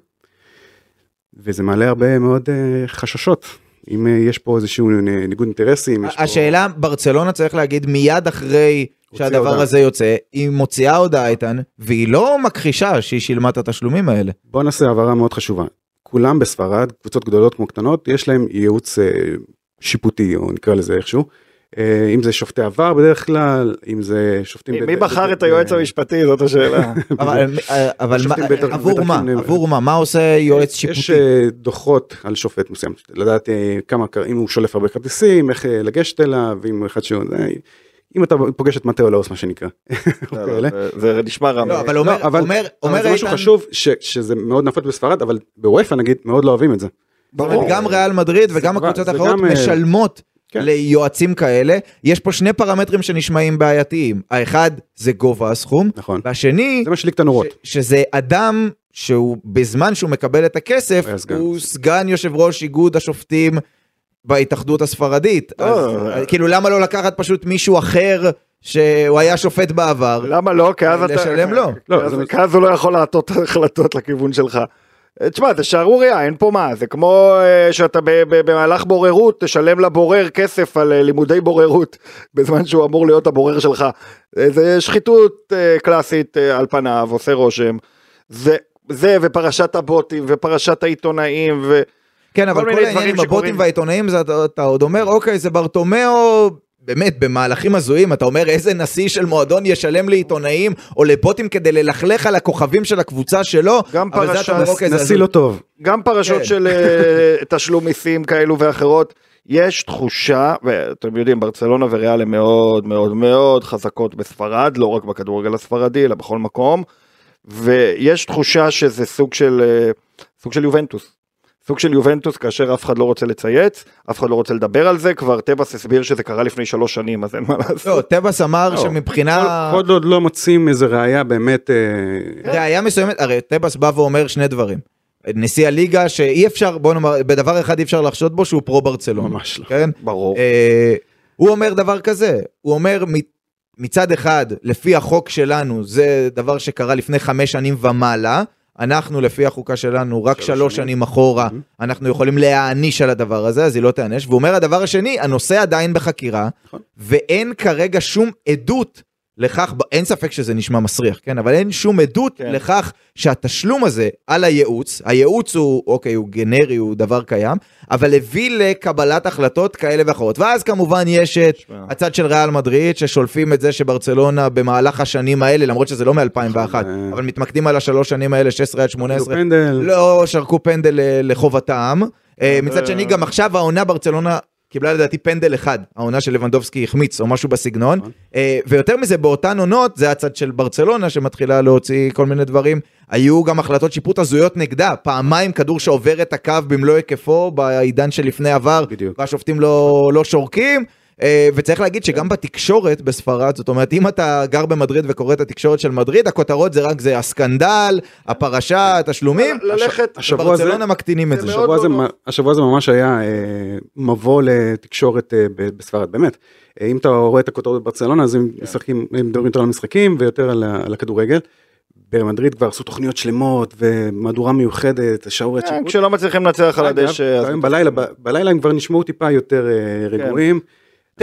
וזה מעלה הרבה מאוד חששות. אם אה, יש פה איזשהו אה, ניגוד אינטרסים, יש פה- השאלה, ברצלונה צריך להגיד מיד אחרי שהדבר הודעה. הזה יוצא, היא מוציאה הודעה איתן, והיא לא מכחישה שהיא שילמה את התשלומים האלה. בוא נעשה הבהרה מאוד חשובה. כולם בספרד, קבוצות גדולות כמו קטנות, יש להם ייעוץ אה, שיפוטי, או נקרא לזה איכשהו. אה, אם זה שופטי עבר בדרך כלל, אם זה שופטים... מי- בחר את היועץ אה, המשפטי זאת השאלה. אבל, בטח- עבור מה? עבור מה? מה עושה יועץ יש שיפוטי? אה, דוחות על שופט מסוים, לדעת אה, כמה, אם הוא שולף הרבה כרטיסים, איך אה, לגשת אליו, אם הוא אחד שהוא... אה, אם אתה פוגש את מטאו לאוס מה שנקרא. לא, כאלה. זה- נשמע רע. לא. אבל אומר, לא, אבל- אומר, זה משהו חשוב ש- שזה מאוד נפוץ בספרד, אבל בוופא נגיד מאוד לא אוהבים את זה. אומרת, גם ריאל מדריד וגם הקבוצות האחרות אה, משלמות כן. ליועצים כאלה. יש פה שני פרמטרים שנשמעים בעייתיים. האחד זה גובה הסכום, נכון. והשני, זה מה שליק את הנורות. ש- שזה אדם שהוא בזמן שהוא מקבל את הכסף, סגן. הוא סגן יושב ראש איגוד השופטים בהתאחדות הספרדית. לא, אז אה. כאילו למה לא לקחת פשוט מישהו אחר שהוא היה שופט בעבר? למה לא? כי אז אתה... לשלם לו. לא, כי אז- זה- כי אז הוא לא יכול להטות החלטות לכיוון שלך. תשמע, זה שערוריה, אין פה מה, זה כמו אה, שאתה במהלך בוררות תשלם לבורר כסף על אה, לימודי בוררות בזמן שהוא אמור להיות הבורר שלך. אה, זה שחיתות אה, קלאסית אה, על פניו, עושה רושם. זה, זה ופרשת הבוטים ופרשת העיתונאים ו... כן, אבל כל העניין עם הבוטים. והעיתונאים, זה אתה, אתה עוד אומר, אוקיי, זה ברטומיאו, באמת, במהלכים הזויים, אתה אומר, איזה נשיא של מועדון ישלם לעיתונאים או לבוטים כדי ללכלך על הכוכבים של הקבוצה שלו, גם זה נשיא. לא טוב. גם פרשות כן. של אה, תשלום מיסים כאלו ואחרות, יש תחושה, ואתם יודעים, ברצלונה וריאל הן מאוד מאוד מאוד חזקות בספרד, לא רק בכדורגל הספרדי, אלא בכל מקום, ויש תחושה שזה סוג של, אה, סוג של יובנטוס. סוג של יובנטוס כאשר אף אחד לא רוצה לצייץ, אף אחד לא רוצה לדבר על זה, כבר טבעס הסביר שזה קרה לפני שלוש שנים, אז אין מה לא, לעשות. טבעס אמר לא, שמבחינה... כל עוד לא מוצאים איזה ראייה באמת, אה, ראייה מסוימת, הרי טבעס בא ואומר שני דברים. נשיא הליגה שאי אפשר, בוא נאמר, בדבר אחד אי אפשר לחשוד בו שהוא פרו ברצלונה. ממש לא. כן? ברור. אה, הוא אומר דבר כזה, הוא אומר מצד אחד, לפי החוק שלנו, זה דבר שקרה לפני חמש שנים ומעלה, אנחנו לפי החוקה שלנו, רק שלוש שנים. שנים אחורה, Mhm. אנחנו יכולים להעניש על הדבר הזה, אז היא לא תיענש. והוא אומר הדבר השני, הנושא עדיין בחקירה, נכון. ואין כרגע שום עדות לכך, אין ספק שזה נשמע מסריח, כן? אבל אין שום עדות כן. לכך שהתשלום הזה על הייעוץ, הייעוץ הוא, אוקיי, הוא גנרי, הוא דבר קיים, אבל הביא לקבלת החלטות כאלה ואחרות. ואז כמובן יש את שמע. הצד של ריאל מדריד, ששולפים את זה שברצלונה במהלך השנים האלה, למרות שזה לא מ-2001, נכון, אה. אבל מתמקדים על השלוש שנים האלה, 16 עד 18, פנדל. לא שרקו פנדל אה, לחובתם. אה, מצד. שני, גם עכשיו העונה ברצלונה קיבלה לדעתי פנדל אחד, העונה של לבנדובסקי החמיץ או משהו בסגנון. נכון. אה, ויותר מזה, באותן עונות, זה הצד של ברצלונה שמתחילה להוציא כל מיני דברים. היו גם החלטות שיפוט הזויות נגדה, פעמיים כדור שעובר את הקו במלוא היקפו בעידן שלפני עבר. והשופטים לא, לא שורקים. אה, וצריך להגיד שגם בתקשורת בספרד, זאת אומרת, אם אתה גר במדריד וקורא את התקשורת של מדריד, הכותרות זה רק זה הסקנדל, הפרשה, התשלומים. ל- ללכת- השבוע הזה, ברצלונה מקטינים את זה זה. השבוע הזה. מ- השבוע הזה ממש היה אה, מבוא לתקשורת אה, בספרד, באמת. אם אתה רואה את הכותרות בברצלונה, אז הם משחקים, הם מדברים יותר על המשחקים ויותר על, הכדורגל. במדריד כבר עשו תוכניות שלמות ומהדורה מיוחדת, שעורת כן, שיפוט. כשלא מצליחים לנצח על הדשא. בלילה, הם כבר נשמעו טיפה יותר רגועים.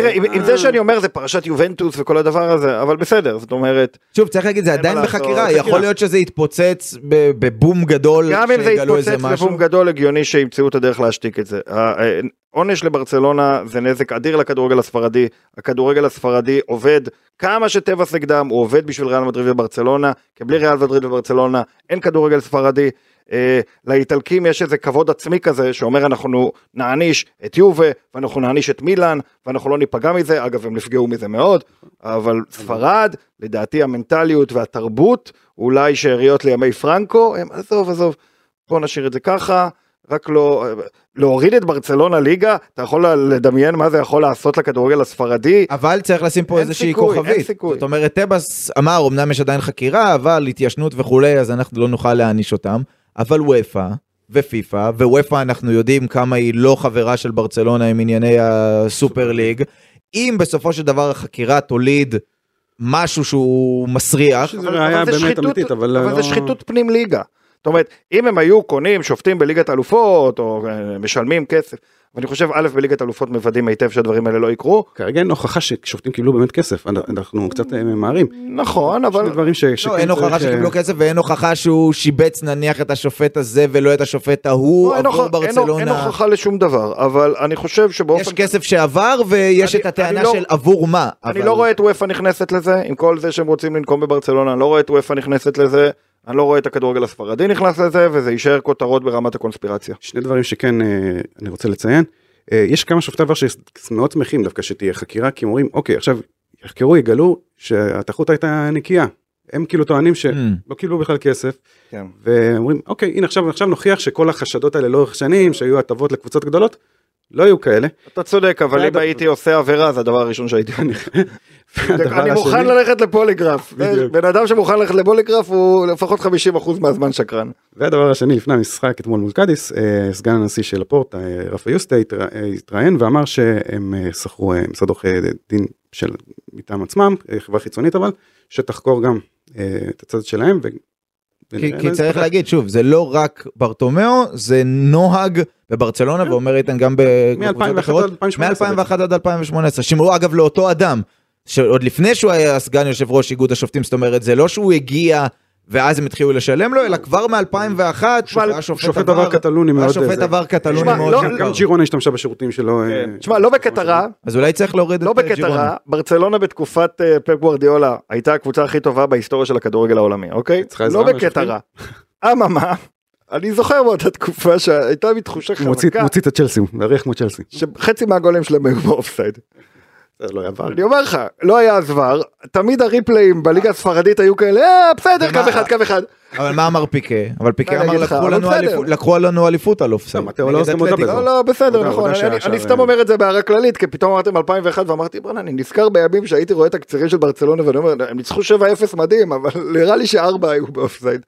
תראה, עם- זה שאני אומר זה פרשת יובנטוס וכל הדבר הזה, אבל בסדר, זאת אומרת, שוב, צריך להגיד, זה עדיין בחקירה, חקירה. יכול להיות שזה יתפוצץ בבום גדול, גם אם זה שיגלו איזה יתפוצץ משהו. לבום גדול, הגיוני שימצאו את הדרך להשתיק את זה. העונש לברצלונה זה נזק אדיר לכדורגל הספרדי, הכדורגל הספרדי עובד כמה שטבעס נגדם, הוא עובד בשביל ריאל מדריד וברצלונה, כי בלי ריאל מדריד וברצלונה אין כדורגל ספרדי. אה, לאיטלקים יש איזה כבוד עצמי כזה שאומר אנחנו נעניש את יובה ואנחנו נעניש את מילאן ואנחנו לא ניפגע מזה, אגב הם נפגעו מזה מאוד, אבל ספרד, לדעתי המנטליות והתרבות, אולי שאריות לימי פרנקו, הם עזוב עזוב, בוא נשאיר את זה ככה, רק לא, להוריד את ברצלונה ליגה, אתה יכול לדמיין מה זה יכול לעשות לכדורגל הספרדי, אבל צריך לשים פה איזושהי סיכוי, אין כוכבית. סיכוי. זאת אומרת, טבעס אמר, אמנם יש עדיין חקירה, אבל התיישנות וכולי, אז אנחנו לא נוכל להעניש אותם. אבל וופא ופיפא, ווופא אנחנו יודעים כמה היא לא חברה של ברצלונה עם ענייני הסופר ליג. אם בסופו של דבר החקירה תוליד משהו שהוא מסריח, שזה ראייה זה באמת שחיתות- אמיתית, אבל... אבל לא- זה שחיתות פנים ליגה. זאת אומרת, אם הם היו קונים שופטים בליגת אלופות, או אה, משלמים כסף, ואני חושב, א', בליגת אלופות מוודאים היטב שהדברים האלה לא יקרו, כרגע אין הוכחה ששופטים קיבלו באמת כסף, אנחנו קצת אה, ממהרים. נכון, אבל... שני דברים ש... לא, אין הוכחה אה, שקיבלו כסף ואין הוכחה שהוא שיבץ נניח את השופט הזה ולא את השופט ההוא לא, עבור הוכ- אין- ברצלונה. הוכחה לשום דבר, אבל אני חושב שבאופן... יש כסף שעבר ויש את הטענה לא- של עבור מה. אני לא רואה את וופא נכנסת לזה, עם כל זה שהם רוצים לנקום בברצלונה, אני לא רואה את וופא נכנסת לזה, אני לא רואה את הכדורגל הספרדי נכנס לזה, וזה יישאר כותרות ברמת הקונספירציה. שני דברים שכן אה, אני רוצה לציין. אה, יש כמה שופטי עבר שמאוד שמחים דווקא שתהיה חקירה, כי הם אומרים, אוקיי, עכשיו יחקרו, יגלו שהתחרות הייתה נקייה. הם כאילו טוענים שלא Mm. קיבלו בכלל כסף, כן. ואומרים, אוקיי, הנה עכשיו, עכשיו נוכיח שכל החשדות האלה לאורך שנים, שהיו הטבות לקבוצות גדולות, לא היו כאלה. אתה צודק, אבל אם הייתי עושה עבירה, זה הדבר הראשון שהייתי אני מוכן ללכת לפוליגרף. בן אדם שמוכן ללכת לפוליגרף הוא לפחות 50% מהזמן שקרן. והדבר השני, לפני המשחק אתמול מול קאדיס, אה, סגן הנשיא של הפורט, אה, רפה יוסטה, אה, התראיין ואמר שהם שכרו משרד עורכי דין של מטעם עצמם, חברה חיצונית אבל, שתחקור גם את הצד שלהם. כי, כי צריך. להגיד שוב זה לא רק ברטומיאו זה נוהג בברצלונה ואומר איתן גם בקבוצות מ-2001 אחרות עד 2018 מ-2001 עד 2018 שמרו אגב לאותו אדם שעוד לפני שהוא היה סגן יושב ראש איגוד השופטים זאת אומרת זה לא שהוא הגיע ואז הם התחילו לשלם לו אלא כבר מ-2001 שהוא היה שופט עבר קטלוני מאוד, השופט זה- עבר קטלוני תשמע, מאוד לא-. גם ג'ירונה השתמשה בשירותים שלו. אה, תשמע, לא בקטרה, אז אולי צריך להוריד לא את אה, בקטרה, ג'ירונה. ברצלונה בתקופת אה, פפ גוורדיולה הייתה הקבוצה הכי טובה בהיסטוריה של הכדורגל העולמי, אוקיי? לא בקטרה. אממה, אני זוכר באותה תקופה שהייתה לי תחושה מוציא חזקה, מוציא את הצ'לסי, הוא מריח כמו צ'לסי. שחצי מהגולים שלהם היו באופסייד. זה לא עבר. אני אומר לך, לא היה עזבר, תמיד הריפליים בליגה הספרדית היו כאלה, אה, בסדר, קו אחד, קו אחד. אבל מה אמר פיקה אבל פיקה אמר לקחו לנו. אליפות- על אופסייד. לא, לא. לא, לא, בסדר, נכון, אני סתם אומר את זה בהערה כללית, כי פתאום אמרתם 2001 ואמרתי, בוא'נה, אני נזכר בימים שהייתי רואה את הקצירים של ברצלונה ואני אומר, הם ניצחו 7-0 מדהים, אבל נראה לי שארבע היו באופסייד.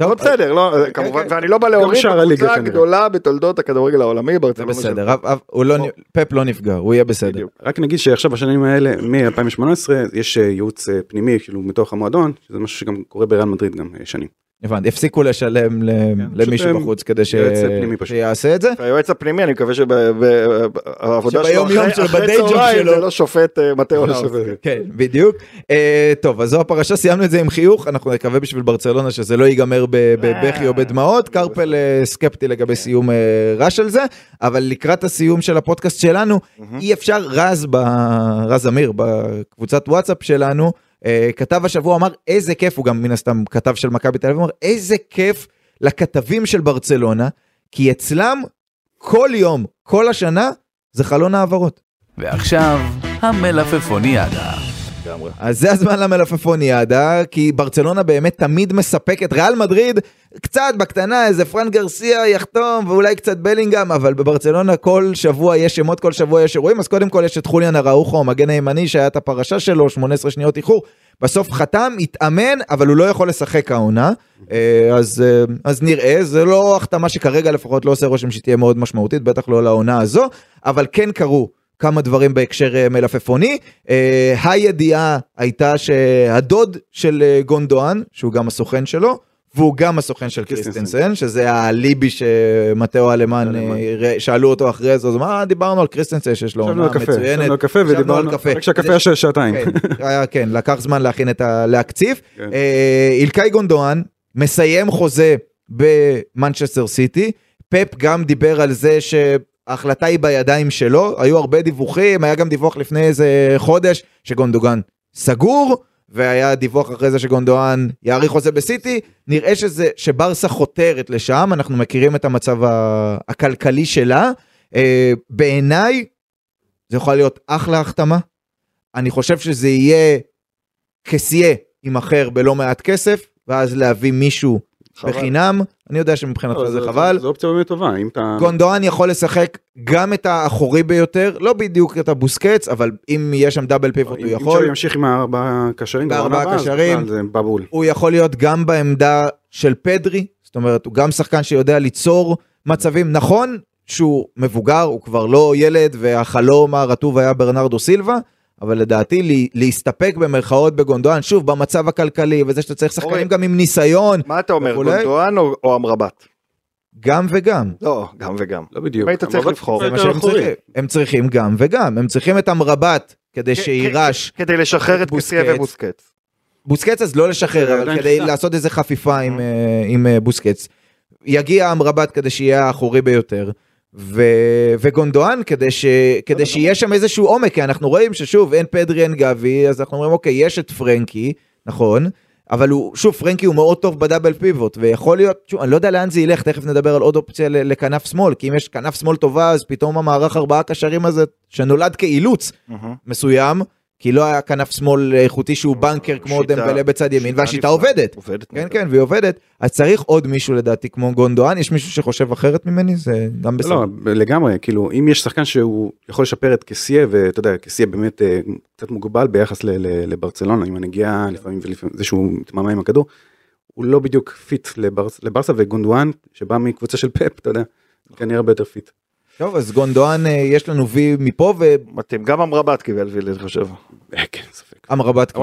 אבל בסדר, לא, כמובן, כן. ואני לא בא להוריד כנראה. הגדולה בתולדות הכדורגל העולמי, ברצלונה. בסדר, לא פפ לא נפגע, הוא יהיה בסדר. רק נגיד שעכשיו בשנים האלה, מ-2018, יש אה, ייעוץ אה, פנימי, כאילו מתוך המועדון, שזה משהו שגם קורה בריאל מדריד גם אה, שנים. הבנתי, הפסיקו לשלם ל- למישהו פשוט, בחוץ כדי. שיעשה את זה. והיועץ הפנימי, אני מקווה שבעבודה שלו שביום יום אחרי- שלו, אחרי בדיי ג'וב צהריים שלו. זה לא שופט אה, מתאו לאוס. כן, בדיוק. אה, טוב, אז זו הפרשה, סיימנו את זה עם חיוך, אנחנו נקווה בשביל ברצלונה שזה לא ייגמר ב- בבכי או בדמעות, קרפל אה, סקפטי לגבי סיום אה, רע של זה, אבל לקראת הסיום של הפודקאסט שלנו, אי אפשר, רז, ב- רז אמיר, בקבוצת וואטסאפ שלנו, אה, כתב השבוע, אמר איזה כיף, הוא גם מן הסתם כתב של מכבי תל אביב, אמר איזה כיף לכתבים של ברצלונה, כי אצלם כל יום, כל השנה, זה חלון העברות. ועכשיו, המלפפוניאדה. לגמרי. אז זה הזמן למלפפוניאדה, כי ברצלונה באמת תמיד מספקת, ריאל מדריד קצת בקטנה, איזה פרן גרסיה יחתום ואולי קצת בלינגהם, אבל בברצלונה כל שבוע יש שמות, כל שבוע יש אירועים, אז קודם כל יש את חוליאן אראוחו, המגן הימני שהיה את הפרשה שלו, 18 שניות איחור, בסוף חתם, התאמן, אבל הוא לא יכול לשחק העונה, אה, אז, אה, אז נראה, זה לא החתמה שכרגע לפחות לא עושה רושם שתהיה מאוד משמעותית, בטח לא לעונה הזו, אבל כן קרו. כמה דברים בהקשר אה, מלפפוני. אה, הידיעה הייתה שהדוד של אה, גונדואן, שהוא גם הסוכן שלו, והוא גם הסוכן של קריסטנסן. שזה האליבי שמטאו אלמני, שאלו אותו אחרי זה, אז "אה, דיברנו על קריסטנסן שיש לו עונה מצוינת. ישבנו על קפה ודיברנו, על קפה. רק שהקפה היה שעתיים. כן, כן, לקח זמן להכין את ה... להקציב. כן. אילקאי גונדואן מסיים חוזה במנצ'סטר סיטי. פפ גם דיבר על זה שההחלטה היא בידיים שלו, היו הרבה דיווחים, היה גם דיווח לפני איזה חודש שגונדוגן סגור, והיה דיווח אחרי זה שגונדואן יאריך חוזה בסיטי, נראה שזה, שברסה חותרת לשם, אנחנו מכירים את המצב הכלכלי שלה. אה, בעיניי, זה יכול להיות אחלה החתמה. אני חושב שזה יהיה כסיה יימכר בלא מעט כסף, ואז להביא מישהו. בחינם. אני יודע שמבחינתך לא, זה חבל. זו אופציה באמת טובה, אם אתה... גונדואן יכול לשחק גם את האחורי ביותר, לא בדיוק את הבוסקץ, אבל אם יש שם דאבל פיבוט הוא אם יכול. אפשר ימשיך עם הארבעה קשרים, בארבעה קשרים. זה בבול. הוא יכול להיות גם בעמדה של פדרי, זאת אומרת, הוא גם שחקן שיודע ליצור מצבים. נכון שהוא מבוגר, הוא כבר לא ילד, והחלום הרטוב היה ברנרדו סילבה, אבל לדעתי לי, להסתפק במרכאות בגונדואן, שוב, במצב הכלכלי, וזה שאתה צריך שחקנים אורי. גם עם ניסיון, מה אתה אומר, וכולי. גונדואן או- או אמרבת? גם וגם. לא, גם וגם. לא בדיוק. היית צריך לבחור. זה מה שהם. צריכים. הם צריכים גם וגם, הם צריכים את אמרבת כדי שיירש. כדי לשחרר את בוסקץ. ובוסקץ. בוסקץ אז לא לשחרר, אבל כדי. לעשות איזה חפיפה עם, אה, עם אה, בוסקץ. יגיע אמרבת כדי שיהיה האחורי ביותר. ו... וגונדואן כדי, ש... כדי שיהיה שם איזשהו עומק, כי אנחנו רואים ששוב אין פדרי אין גבי, אז אנחנו אומרים אוקיי יש את פרנקי, נכון, אבל הוא, שוב פרנקי הוא מאוד טוב ב double pivot, ויכול להיות, שוב, אני לא יודע לאן זה ילך, תכף נדבר על עוד אופציה לכנף שמאל, כי אם יש כנף שמאל טובה אז פתאום המערך ארבעה קשרים הזה, שנולד כאילוץ מסוים, כי לא היה כנף שמאל איכותי שהוא banker כמו שיטה- דמבלה בצד ימין, שיטה והשיטה נפלאה. עובדת. עובדת. כן. כן, והיא עובדת. אז צריך עוד מישהו לדעתי כמו גונדואן, יש מישהו שחושב אחרת ממני? זה גם בסדר. לא, לגמרי, כאילו, אם יש שחקן שהוא יכול לשפר את קסיה, ואתה יודע, קסיה באמת אה, קצת מוגבל ביחס ל- ל- לברצלונה, עם הנגיעה לפעמים ולפעמים, זה שהוא מתמהמה עם הכדור, הוא לא בדיוק fit לברס- לברסה וגונדואן, שבא מקבוצה של פפ, אתה יודע, כנראה הרבה יותר fit. טוב, אז גונדואן, אה, יש לנו וי מפה, מתאים, גם אמרבת קיבל וי, אני חושב. אה, כן, ספק.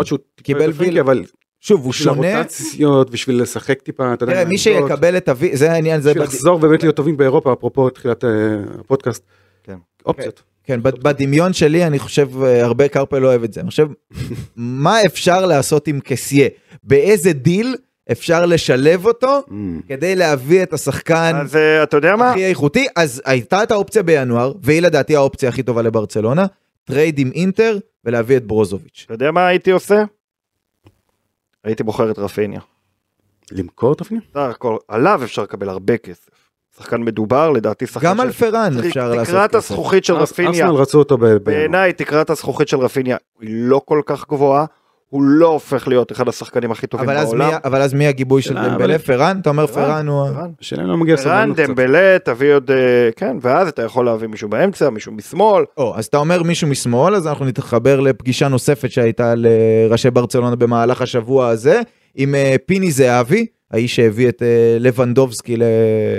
שהוא קיבל ויל. אבל שוב, הוא בשביל שונה. הרוטציות, בשביל לשחק טיפה, אתה יודע, תראה, מי שיקבל את הוי, זה העניין, זה... בשביל לחזור באמת להיות טובים באירופה, אפרופו תחילת אה, הפודקאסט. כן. אופציות. כן, בד- בדמיון שלי, אני חושב, הרבה קרפל לא אוהב את זה. אני חושב, מה אפשר לעשות עם קסיה? באיזה דיל אפשר לשלב אותו Mm. כדי להביא את השחקן אז אה, אתה יודע מה? הכי איכותי? אז הייתה את האופציה בינואר, והיא לדעתי האופציה הכי טובה לברצלונה, trade עם אינטר ולהביא את ברוזוביץ'. אתה יודע מה הייתי עושה? הייתי בוחר את רפיניה. למכור את הפנים? בסך הכל, עליו אפשר לקבל הרבה כסף. שחקן מדובר, לדעתי שחקן גם על פרן אפשר לעשות תקרת כסף. הזכוכית של רפיניה, ארסנל רצו אותו ב-. בעיניי תקרת הזכוכית של רפיניה היא לא כל כך גבוהה, הוא לא הופך להיות אחד השחקנים הכי טובים אבל אז, מי, בעולם. אבל אז מי הגיבוי של שאלה, דמבלה? אבל- פרן? אתה אומר פרן, פרן הוא... פרן. השאלה לא מגיע פרן, סבלנות קצת. דמבלה, תביא עוד, אה, כן, ואז אתה יכול להביא מישהו באמצע, מישהו משמאל. או, אז אתה אומר מישהו משמאל, אז אנחנו נתחבר לפגישה נוספת שהייתה לראשי ברצלונה במהלך השבוע הזה, עם אה, פיני זהבי, האיש שהביא את אה, לבנדובסקי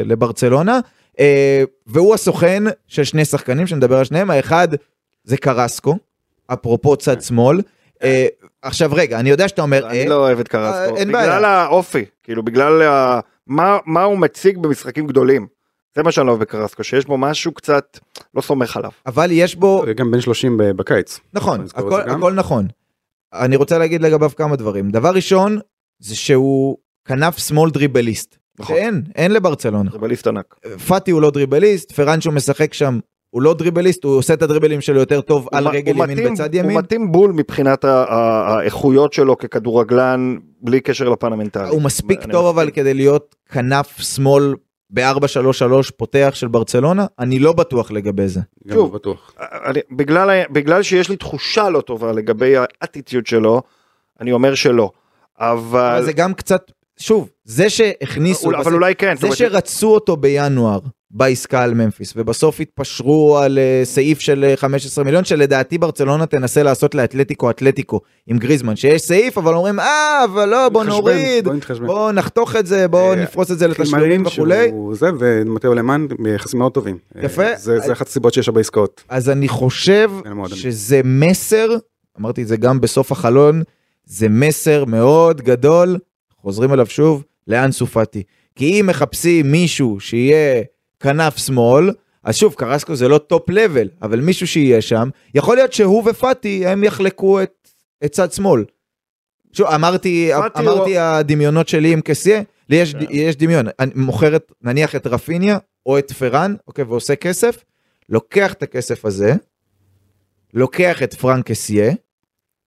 לברצלונה, אה, והוא הסוכן של שני שחקנים שנדבר על שניהם, האחד זה קרסקו, אפרופו צד שמאל. אה, עכשיו רגע, אני יודע שאתה אומר, אני אה, לא אוהב את אה, קרסקו, אין בגלל בעיה. האופי, כאילו בגלל ה- מה- מה הוא מציג במשחקים גדולים. זה מה שאני לא אוהב בקרסקו, שיש בו משהו קצת, לא סומך עליו. אבל יש בו, גם בן 30 ב- בקיץ. נכון, הכל. הכל נכון. אני רוצה להגיד לגביו כמה דברים. דבר ראשון, זה שהוא כנף שמאל דריבליסט. נכון. שאין, אין לברצלונה. דריבליסט ענק. פאטי הוא לא דריבליסט, פרנצ'ו משחק שם, הוא לא דריבליסט, הוא עושה את הדריבלים שלו יותר טוב על רגל ימין מתאים- בצד ימין. הוא מתאים בול מבחינת האיכויות שלו ככדורגלן, בלי קשר לפן המנטלי. הוא מספיק טוב. אבל כדי להיות כנף שמאל ב-4-3-3 פותח של ברצלונה? אני לא בטוח לגבי זה. גם שוב. לא בטוח. אני, בגלל, בגלל שיש לי תחושה לא טובה לגבי האטיטיוד שלו, אני אומר שלא. אבל, אבל זה גם קצת, שוב, זה שהכניסו, אבל בסוף- אולי כן. זה אומרת, שרצו אותו בינואר בעסקה על ממפיס, ובסוף התפשרו על אה, סעיף של אה, 15 מיליון, שלדעתי ברצלונה תנסה לעשות לאתלטיקו אתלטיקו עם גריזמן, שיש סעיף, אבל אומרים, אה, אבל לא, בוא נתחשבן, נוריד, בוא נתחשבן. בוא נחתוך את זה, בוא אה, נפרוס את זה לתשלומים וכולי. זה, ומטאו אלמני ביחסים מאוד טובים. יפה. אה, זה זה אחת הסיבות שיש הרבה עסקאות. אז אני חושב. שזה מסר, אמרתי את זה גם בסוף החלון, זה מסר מאוד גדול, חוזרים אליו שוב, לאנסו פאטי. כי אם מחפשים מישהו שיהיה כנף שמאל, אז שוב, קרסקו זה לא top level, אבל מישהו שיהיה שם, יכול להיות שהוא ופאטי הם יחלקו את, את צד שמאל. שוב, אמרתי, אמרתי הדמיונות שלי עם קסיה, לי יש, כן. יש דמיון, אני מוכרת נניח את רפיניה או את פרן, אוקיי, ועושה כסף, לוקח את הכסף הזה, לוקח את פרנק קסיה,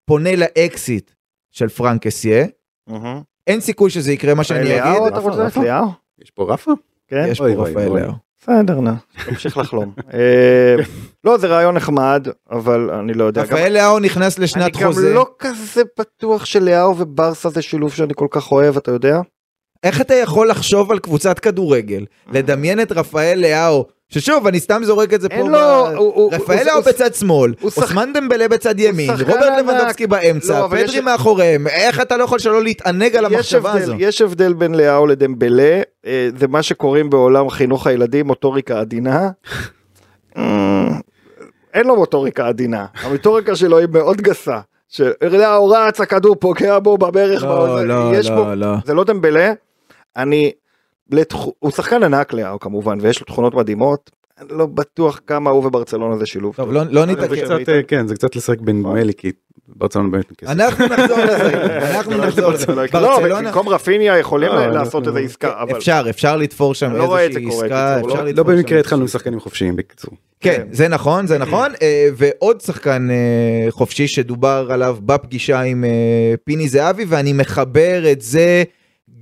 פונה לאקזיט של פרנק קסיה, מהמם. אין סיכוי שזה יקרה מה שאני אליהו, אגיד, אתה רוצה רפה? אליהו? יש פה רפה? כן? יש פה אוי. לאו. בסדר, nah, תמשיך לחלום. אה, לא, זה רעיון נחמד, אבל אני לא יודע. גם- רפאל לאו נכנס אני לשנת גם חוזה. לא כזה בטוח שלאו וברסה זה שילוב שאני כל כך אוהב, אתה יודע? איך אתה יכול לחשוב על קבוצת כדורגל, לדמיין את רפאל לאו, ששוב, אני סתם זורק את זה פה, לו... הוא- בצד שמאל, אוסמן דמבלה בצד ימין, רוברט. לבנדובסקי באמצע, לא, פדרי מאחוריהם, איך אתה לא יכול שלא להתענג על המחשבה הזו? יש הבדל בין לאהו לדמבלה, אה, זה מה שקוראים בעולם חינוך הילדים מוטוריקה עדינה. אה, אין לו מוטוריקה עדינה, המוטוריקה שלו היא מאוד גסה. שלאהו רץ, הכדור פוגע בו בברך, לא, לא, יש לא, בו- לא. זה לא דמבלה, אני, לתח... הוא שחקן ענק לאהו כמובן, ויש לו תכונות מדהימות, אני לא בטוח כמה הוא וברצלונה זה שילוב טוב, טוב. לא- לא נתעכב. קצת, אה, כן, זה קצת לשחק בנדמה לי, כי ברצלונה באמת כסף. אנחנו נחזור לזה, אנחנו נחזור לזה. לא, במקום רפיניה יכולים לא, לעשות איזה עסקה, אבל אפשר, אפשר לתפור שם לא איזושהי עסקה, לא- לא במקרה התחלנו עם שחקנים חופשיים בקיצור. כן, זה נכון, זה נכון, אה, ועוד שחקן אה, חופשי שדובר עליו בפגישה עם פיני זהבי, ואני מחבר את זה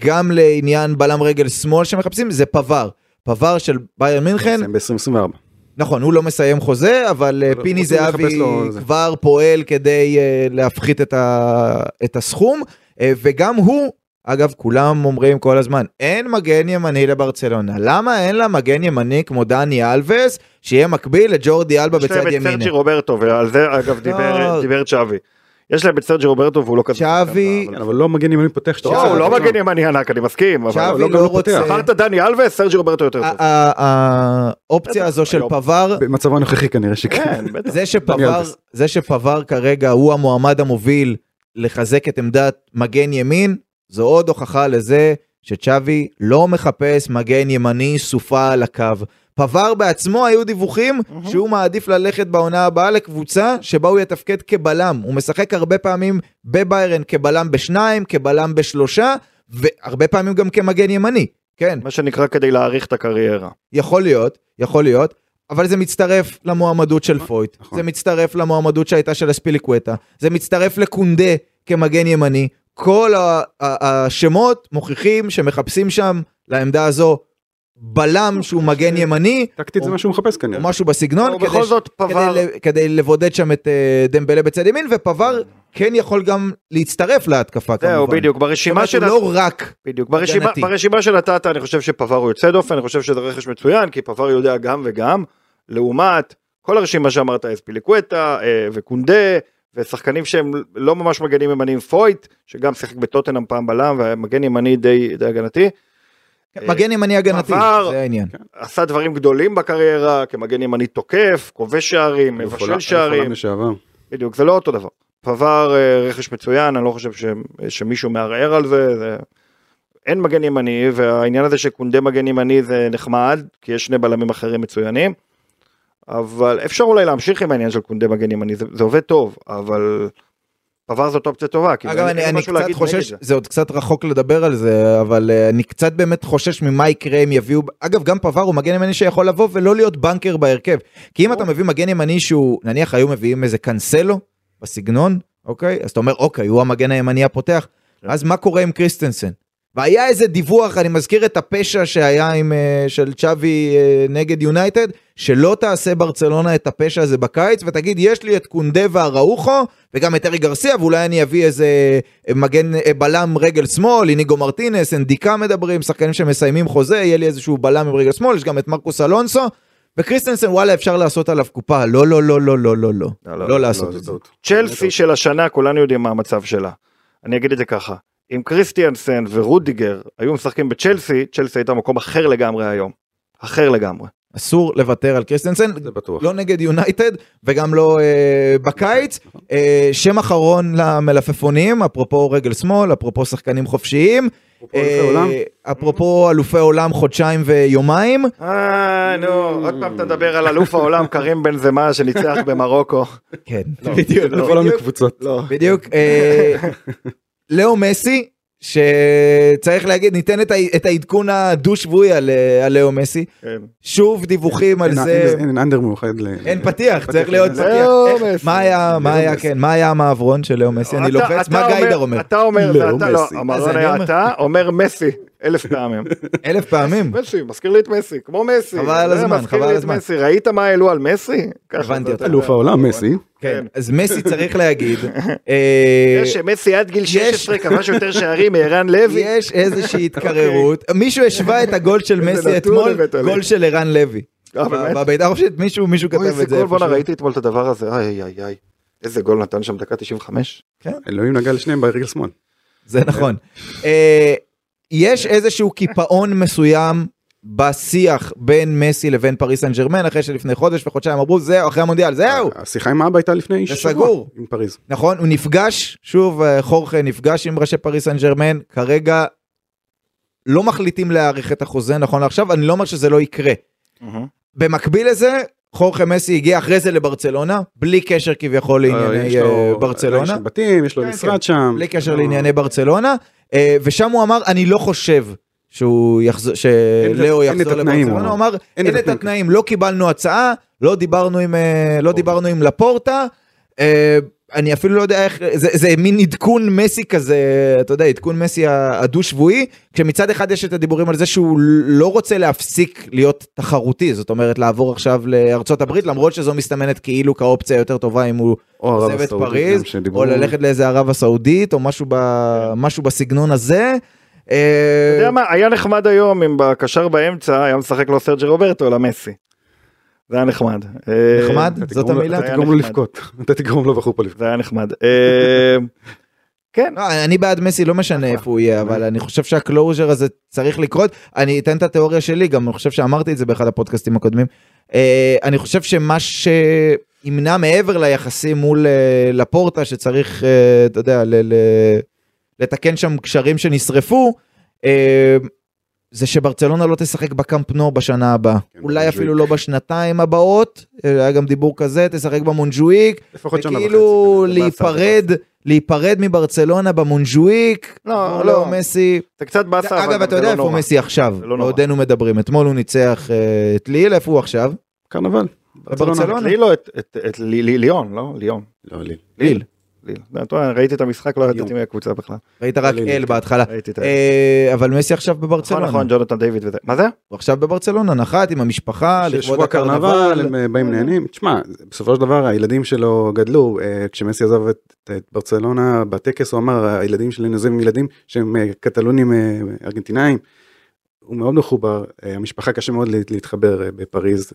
גם לעניין בלם רגל שמאל שמחפשים, זה פבר. פבר של ביירן מינכן, ב-2024. נכון, הוא לא מסיים חוזה, אבל אה, פיני זהבי. כבר פועל כדי אה, להפחית את ה- את הסכום, אה, וגם הוא, אגב, כולם אומרים כל הזמן, אין מגן ימני לברצלונה. למה אין לה מגן ימני כמו דני אלווס, שיהיה מקביל לג'ורדי אלבה יש להם בצד את? סרג'י רוברטו, ועל זה אגב דיבר- לא. דיבר צ'אבי. יש להם את סרג'י רוברטו והוא לא כזה... צ'אבי- כן, אבל לא מגן ימני פותח שאתה אבל- רוצה. לא, הוא לא. מגן ימני ענק, אני מסכים, אבל... צ'אבי לא, לא לא. רוצה... אמרת דני אלווס, סרג'י רוברטו יותר טוב. האופציה הזו של. פבר, במצבו הנוכחי כנראה שכן. כן. זה שפבר כרגע הוא המועמד המוביל לחזק את עמדת מגן ימין, זו עוד הוכחה לזה שצ'אבי לא מחפש מגן ימני שעולה על הקו. פבר בעצמו היו דיווחים שהוא מעדיף ללכת בעונה הבאה לקבוצה שבה הוא יתפקד כבלם. הוא משחק הרבה פעמים בביירן כבלם בשניים, כבלם בשלושה, והרבה פעמים גם כמגן ימני. כן, מה שנקרא כדי להעריך את הקריירה. יכול להיות, יכול להיות, אבל זה מצטרף למועמדות של פויט, נכון. זה מצטרף למועמדות שהייתה של אספיליקווטה, זה מצטרף לקונדה כמגן ימני. כל השמות מוכיחים שמחפשים שם לעמדה הזו בלם שהוא מגן ימני, טקטית זה או- מה שהוא מחפש או כנראה. משהו בסגנון, או כדי בכל זאת פבר... כדי לבודד שם את אה, דמבלה בצד ימין, ופבר כן. יכול גם להצטרף להתקפה כמובן. זהו, בדיוק, ברשימה של... לא רק בדיוק, ברשימה. ברשימה שנתת אני חושב שפבר הוא יוצא דופן, אני חושב שזה רכש מצוין, כי פבר יודע גם וגם, לעומת כל הרשימה שאמרת, אספיליקווטה אה, וקונדה, ושחקנים שהם לא ממש מגנים ימניים, פויט, שגם שיחק בטוטנאם פעם בלם, ומגן ימני די, די הגנתי, מגן ימני הגנתי, פבר- זה העניין. עשה דברים גדולים בקריירה, כמגן ימני תוקף, כובש שערים, מבשל שערים. בדיוק, זה לא אותו דבר. פבר אה, רכש מצוין, אני לא חושב ש, שמישהו מערער על זה, זה... אין מגן ימני, והעניין הזה שקונדה מגן ימני זה נחמד, כי יש שני בלמים אחרים מצוינים, אבל אפשר אולי להמשיך עם העניין של קונדה מגן ימני, זה, זה עובד טוב, אבל פבר זאת אופציה טובה. כאילו, אגב, אני, אני קצת חושש, זה. זה עוד קצת רחוק לדבר על זה, אבל uh, אני קצת באמת חושש ממה יקרה אם יביאו, אגב, גם פבר הוא מגן ימני שיכול לבוא ולא להיות banker בהרכב. כי אם אתה מביא מגן ימני שהוא, נניח היו מביאים איזה קאנסלו בסגנון, אוקיי? אז אתה אומר, אוקיי, הוא המגן הימני הפותח, כן. אז מה קורה עם קריסטנסן? והיה איזה דיווח, אני מזכיר את הפשע שהיה עם, אה, של צ'אבי אה, נגד יונייטד, שלא תעשה ברצלונה את הפשע הזה בקיץ, ותגיד, יש לי את קונדה ואראוחו, וגם את ארי גרסיה, ואולי אני אביא איזה אה, מגן בלם רגל שמאל, איניגו מרטינס, אנדיקה מדברים, שחקנים שמסיימים חוזה, יהיה לי איזשהו בלם עם רגל שמאל, יש גם את מרקוס אלונסו, וקריסטנסן וואלה אפשר לעשות עליו קופה, לא לא לא לא לא לא לא, לא לא, לא, לא לעשות לא, את זה. צ'לסי של השנה, כולנו יודעים מה המצב שלה. אני אגיד את זה ככה, אם קריסטיאנסן ורודיגר היו משחקים בצ'לסי, צ'לסי הייתה מקום אחר לגמרי היום. אחר לגמרי. אסור לוותר על קריסטנסן, זה בטוח. לא נגד יונייטד וגם לא אה, בקיץ. אה, שם אחרון למלפפונים, אפרופו רגל שמאל, אפרופו שחקנים חופשיים. אפרופו אלופי עולם. אה, אפרופו אלופי עולם חודשיים ויומיים. אה, נו, עוד פעם אתה מדבר על אלוף העולם, קרים בן זמה שניצח במרוקו. כן, בדיוק. אלוף העולם לקבוצות. לא. בדיוק. לאו מסי, שצריך להגיד, ניתן את ה- את העדכון הדו-שבועי על אה, על לאו מסי. כן. שוב דיווחים על אין- זה. אין אין אנדר מאוחד ל... אין פתיח, צריך להיות פתיח. מה היה, מה היה. כן, מה היה המעברון של לאו מסי? אני אתה- לוחץ, אתה מה גיידר אומר? אתה אומר, לאו ואתה לא, אני היה אומר- אתה, אומר מסי, אלף פעמים. אלף פעמים. מסי, מזכיר לי את מסי, כמו מסי. חבל על הזמן, חבל על הזמן. ראית מה העלו על מסי? הבנתי אותך. אלוף. העולם מסי. כן, אז מסי צריך להגיד, אה, זה שמסי עד גיל יש- 16 כבש יותר שערים מערן לוי. יש איזושהי התקררות, מישהו השווה את הגול של איזה מסי אתמול. גול של ערן לוי. אה? בבית"ר חופשית מישהו מישהו כתב איזה את זה גול, בואנה. ראיתי אתמול את הדבר הזה, איי איי איי. איזה גול נתן שם דקה 95. אלוהים נגע לשניהם ברגל שמאל. זה נכון. אה, יש איזשהו קיפאון מסוים בשיח בין מסי לבין פריס סן ג'רמן אחרי שלפני חודש וחודשיים אמרו זהו אחרי המונדיאל זהו השיחה עם אבא הייתה לפני זה שבוע. סגור. עם פריז. נכון הוא נפגש שוב אה, חורכה נפגש עם ראשי פריס סן ג'רמן כרגע לא מחליטים להאריך את החוזה נכון לעכשיו אני לא אומר שזה לא יקרה במקביל לזה חורכה מסי הגיע אחרי זה לברצלונה בלי קשר כביכול יש לענייני אה, יש ברצלונה לו בתים, יש לו כן, משרד כן. שם. בלי קשר לענייני ברצלונה אה, ושם הוא אמר אני לא חושב שהוא יחזור שלאו יחזור לברצלונה הוא אמר. אין את התנאים. לא קיבלנו הצעה לא דיברנו עם אה, לא דיברנו עם לפורטה. אני אפילו לא יודע איך זה, זה מין עדכון מסי כזה אתה יודע עדכון מסי הדו שבועי כשמצד אחד יש את הדיבורים על זה שהוא לא רוצה להפסיק להיות תחרותי זאת אומרת לעבור עכשיו לארצות הברית למרות שזו מסתמנת כאילו כאופציה יותר טובה אם הוא עוזב את פריז. או ללכת לאיזה ערב הסעודית או משהו, ב... משהו בסגנון הזה. אתה אה, יודע מה, היה נחמד היום אם בקשר באמצע היה משחק לו סרג'י רוברטו אלא מסי. זה היה נחמד. אה, נחמד? אתה זאת המילה? אתה תגרום לו. לבכות. אתה תגרום לו בחופה לבכות. זה היה נחמד. אה, כן, לא, אני בעד מסי לא משנה איפה הוא יהיה אבל אני חושב שה closure הזה צריך לקרות אני אתן את התיאוריה שלי גם אני חושב שאמרתי את זה באחד הפודקאסטים הקודמים אה, אני חושב שמה שימנע מעבר ליחסים מול אה, לפורטה שצריך אה, אתה יודע ל- ל- לתקן שם קשרים שנשרפו. אה, זה שברצלונה לא תשחק בקאמפ נו בשנה הבאה כן, אולי במונג'וויק. אפילו לא בשנתיים הבאות אה, היה גם דיבור כזה תשחק במונג'וויק לפחות שנה וחצי. וכאילו כנראה. להיפרד להיפרד מברצלונה במונג'וויק לא, עבור לא. לאו מסי זה קצת באסה, אבל אגב גם אתה זה יודע לא איפה נורא. מסי עכשיו זה לא נורא. בעודנו מדברים אתמול הוא ניצח אה, את ליל איפה הוא עכשיו קרנבל. בברצלונה. לי לא, את- את- את לי- לי- ליון, לא? ליון. לא, לי. ליל ליל. ראיתי את המשחק, לא. ידעתי מי הקבוצה בכלל. ראית רק אל. בהתחלה. אה, אבל מסי עכשיו נכון, בברצלונה נכון, ג'ונתן דיוויד וזה. מה זה? הוא עכשיו בברצלונה נחת עם המשפחה לכבוד הקרנבל הם אה, באים נהנים. תשמע, בסופו של דבר הילדים שלו גדלו, אה, כשמסי עזב את ברצלונה, בטקס הוא אמר, הילדים שלי נוזם עם ילדים שהם קטלונים ארגנטינאים. הוא מאוד מחובר, המשפחה קשה מאוד להת- להתחבר בפריז.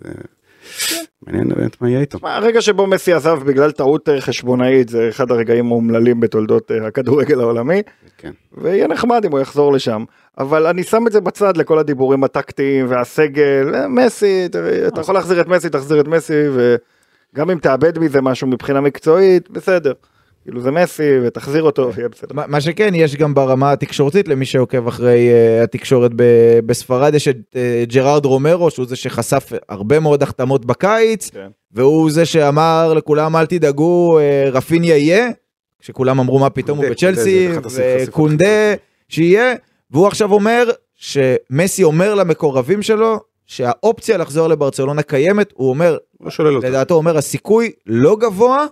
מעניין באמת מה יהיה איתו. הרגע שבו מסי עזב בגלל טעות אה, חשבונאית זה אחד הרגעים האומללים בתולדות אה, הכדורגל העולמי כן. ויהיה נחמד אם הוא יחזור לשם אבל אני שם את זה בצד לכל הדיבורים הטקטיים והסגל אה, מסי אתה יכול להחזיר את מסי תחזיר את מסי וגם אם תאבד מזה משהו מבחינה מקצועית בסדר. כאילו זה מסי ותחזיר אותו ויהיה בסדר. מה מה שכן יש גם ברמה התקשורתית למי שעוקב אחרי uh, התקשורת ב- בספרד יש את uh, ג'רארד רומרו שהוא זה שחשף הרבה מאוד החתמות בקיץ כן. והוא זה שאמר לכולם אל תדאגו uh, רפיניה יהיה כשכולם אמרו מה פתאום הוא קונדה, בצ'לסי אחת החשיפות וקונדה שיהיה והוא עכשיו אומר שמסי אומר למקורבים שלו שהאופציה לחזור לברצלונה קיימת הוא אומר לא. לדעתו אומר הסיכוי לא גבוה,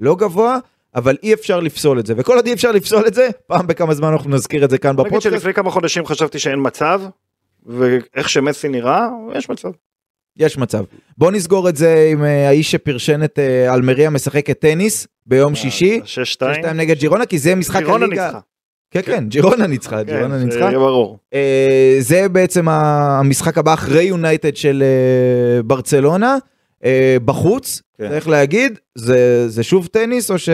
לא גבוה, אבל אי אפשר לפסול את זה, וכל עוד אי אפשר לפסול את זה, פעם בכמה זמן אנחנו נזכיר את זה כאן נגיד בפודקאסט. שלפני כמה חודשים חשבתי שאין מצב, ואיך שמסי נראה, יש מצב. יש מצב. בוא נסגור את זה עם אה, האיש שפרשן את אה, אלמריה משחקת טניס ביום שישי, שש שתיים. 6-2 נגד ג'ירונה, כי זה משחק גירונה הליגה. ניצחה. כן, כן, ג'ירונה ניצחה, ג'ירונה כן, ניצחה. שיהיה ברור. אה, זה בעצם המשחק הבא אחרי יונייטד של אה, ברצלונה. אה, בחוץ, כן. צריך להגיד, זה זה שוב טניס או ש...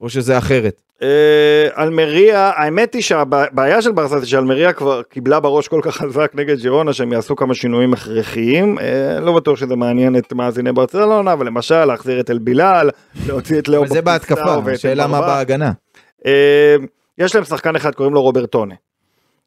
או שזה אחרת? אה, אלמריה, האמת היא שהבעיה של ברסה זה שאלמריה כבר קיבלה בראש כל כך חזק נגד ג'ירונה שהם יעשו כמה שינויים הכרחיים. אה, לא בטוח שזה מעניין את מאזיני ברצלונה, אבל למשל להחזיר את אלבילאל, להוציא את לאו אבל זה בהתקפה, השאלה מה. בהגנה. אה, יש להם שחקן אחד קוראים לו רוברטונה.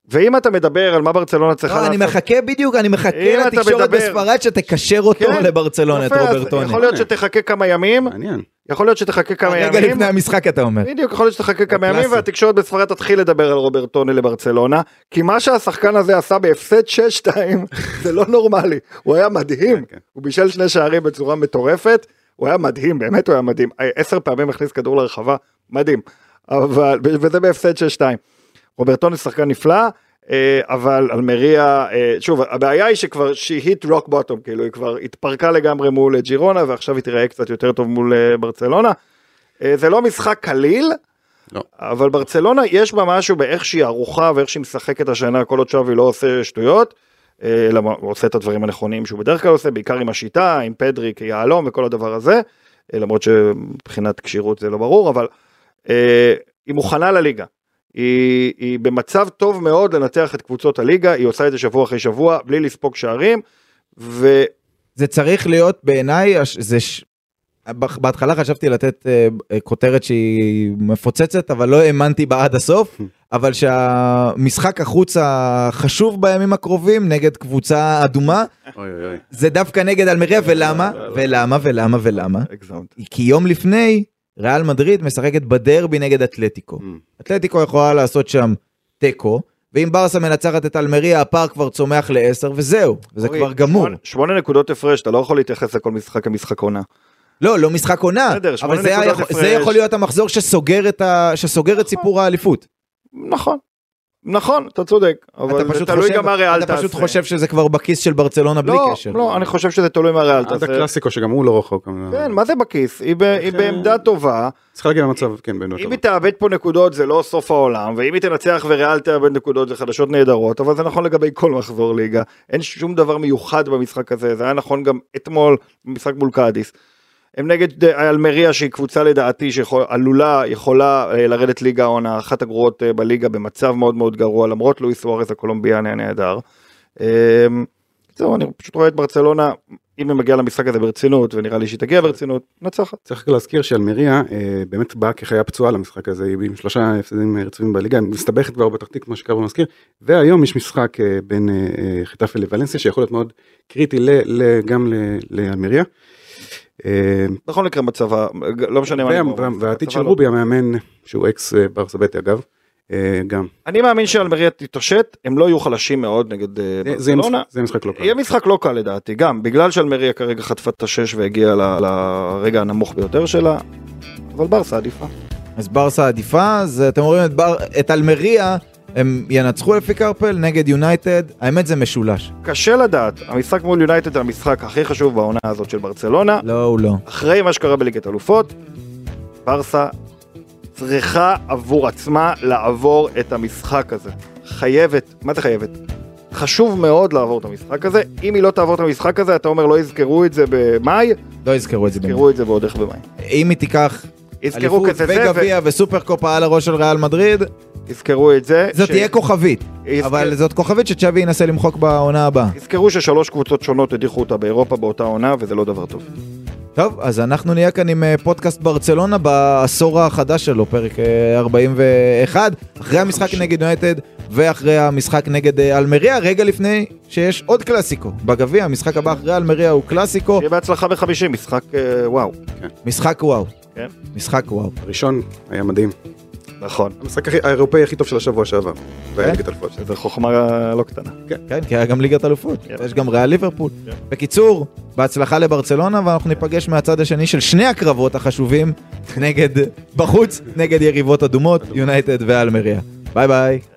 ואם אתה מדבר על מה ברצלונה צריכה לא, לעשות, אני מחכה בדיוק, אני מחכה אתה לתקשורת מדבר- בספרד שתקשר אותו כן, לברצלונה, את רוברטוני. יכול להיות שתחכה כמה ימים, מעניין. יכול להיות שתחכה כמה רגע ימים, לפני המשחק אתה אומר. בדיוק יכול להיות שתחכה כמה ימים. והתקשורת בספרד תתחיל לדבר על רוברטוני לברצלונה כי מה שהשחקן הזה עשה בהפסד 6-2 זה לא נורמלי הוא היה מדהים כן, כן. הוא בישל שני שערים בצורה מטורפת הוא היה מדהים באמת הוא היה מדהים עשר פעמים הכניס כדור לרחבה מדהים אבל וזה בהפסד 6-2 רוברטוני שחקן נפלא. אה, אבל אלמריה, אה, שוב, הבעיה היא שכבר she hit rock bottom, כאילו היא כבר התפרקה לגמרי מול ג'ירונה ועכשיו היא תיראה קצת יותר טוב מול אה, ברצלונה. אה, זה לא משחק קליל, לא. אבל ברצלונה יש בה משהו באיך שהיא ערוכה ואיך שהיא משחקת השנה כל עוד שווי לא עושה שטויות. אה, אלא הוא עושה את הדברים הנכונים שהוא בדרך כלל עושה, בעיקר עם השיטה, עם פדרי כיהלום וכל הדבר הזה, אה, למרות שמבחינת כשירות זה לא ברור, אבל אה, היא מוכנה לליגה. היא, היא במצב טוב מאוד לנתח את קבוצות הליגה, היא עושה את זה שבוע אחרי שבוע בלי לספוג שערים, ו... זה צריך להיות בעיניי, זה בהתחלה חשבתי לתת אה, אה, כותרת שהיא מפוצצת, אבל לא האמנתי בה עד הסוף, אבל שהמשחק החוץ החשוב בימים הקרובים נגד קבוצה אדומה, אוי אוי אוי. זה דווקא נגד אלמריה, ולמה? ולמה? ולמה? ולמה? הגזמת. כי יום לפני, ריאל מדריד משחקת בדרבי נגד אתלטיקו. Mm. אתלטיקו יכולה לעשות שם תיקו, ואם ברסה מנצחת את אלמריה, הפער כבר צומח לעשר, וזהו, וזה כבר גמור. שמונה- נקודות הפרש, אתה לא יכול להתייחס לכל משחק כמשחק עונה. לא, לא משחק עונה, בסדר, אבל זה, היה. זה יכול להיות המחזור שסוגר את, ה, שסוגר את סיפור האליפות. נכון, נכון, אתה צודק, אבל אתה זה פשוט תלוי חושב, גם מה ריאל אתה תעשה. פשוט חושב שזה כבר בכיס של ברצלונה בלי לא, קשר. לא, אני חושב שזה תלוי מה ריאל עד תעשה. הקלאסיקו שגם הוא לא רחוק. כן, מה זה בכיס? היא ב- היא בעמדה טובה, צריכה להגיע למצב, כן, בעמדה אם טובה. היא תאבד פה נקודות זה לא סוף העולם, ואם היא תנצח וריאל תאבד נקודות זה חדשות נהדרות, אבל זה נכון לגבי כל מחזור ליגה. אין שום דבר מיוחד במשחק הזה, זה היה נכון גם אתמול במשחק מול קאדיס. הם נגד אה, אלמריה שהיא קבוצה לדעתי שעלולה, יכולה אה, לרדת ליגה העונה, אחת הגרועות אה, בליגה במצב מאוד מאוד גרוע, למרות לואיס סוארז הקולומביאני הנהדר. אה, זהו, אני פשוט רואה את ברצלונה, אם היא מגיעה למשחק הזה ברצינות, ונראה לי שהיא תגיע ברצינות, נצחת. צריך להזכיר שאלמריה באמת באה כחיה פצועה למשחק הזה, היא עם שלושה הפסדים רצויים בליגה, היא מסתבכת כבר בתחתית כמו שקרבו מזכיר, והיום יש משחק בין חיטפה לוולנסיה שיכול להיות מאוד קריטי ל, ל, גם ל- לאלמריה. אה, בכל מקרה מצבה, לא משנה מה נגמור. וה- והעתיד של לא רובי המאמן שהוא אקס אה, ברסה בטי אגב, אה, גם. אני מאמין שאלמריה תתעשת, הם לא יהיו חלשים מאוד נגד אה, זה- ברצלונה. משחק- זה יהיה משחק לא קל. יהיה משחק לא קל לדעתי, גם בגלל שאלמריה כרגע חטפה את השש והגיעה לרגע הנמוך ביותר שלה, אבל ברסה עדיפה. אז ברסה עדיפה, אז אתם רואים את אלמריה, הם ינצחו לפי קרפל נגד יונייטד, האמת זה משולש. קשה לדעת, המשחק מול יונייטד זה המשחק הכי חשוב בעונה הזאת של ברצלונה, לא, הוא לא. אחרי מה שקרה בליגת אלופות, ברסה צריכה עבור עצמה לעבור את המשחק הזה. חייבת, מה זה חייבת? חשוב מאוד לעבור את המשחק הזה, אם היא לא תעבור את המשחק הזה, אתה אומר לא יזכרו את זה במאי, לא יזכרו את זה. באמת. יזכרו את זה ועוד איך במאי. אם היא תיקח יזכרו אליפות כזה זה, וגביע וסופר קופה על הראש של ריאל מדריד, יזכרו את זה. זאת ש- תהיה כוכבית. יזכר- אבל זאת כוכבית שצ'אבי ינסה למחוק בעונה הבאה. יזכרו ששלוש קבוצות שונות הדיחו אותה באירופה באותה עונה, וזה לא דבר טוב. טוב, אז אנחנו נהיה כאן עם אה, פודקאסט ברצלונה בעשור החדש שלו, פרק אה, 41, אחרי המשחק נגד יונייטד ואחרי המשחק נגד אה, אלמריה, רגע לפני שיש עוד קלאסיקו בגביע, המשחק הבא אחרי אלמריה הוא קלאסיקו, שיהיה בהצלחה בחמישים, משחק אה, וואו. משחק וואו. כן. משחק וואו. הראשון היה מדהים. נכון. המשחק האירופאי הכי טוב של השבוע שעבר. כן? והיה אלופות. זו חוכמה לא קטנה. כן, כן כי היה גם ליגת אלופות. כן. יש גם ריאל ליברפול. בקיצור, בהצלחה לברצלונה, ואנחנו ניפגש מהצד השני של שני הקרבות החשובים נגד, בחוץ, נגד יריבות אדומות, יונייטד ואלמריה. ביי ביי.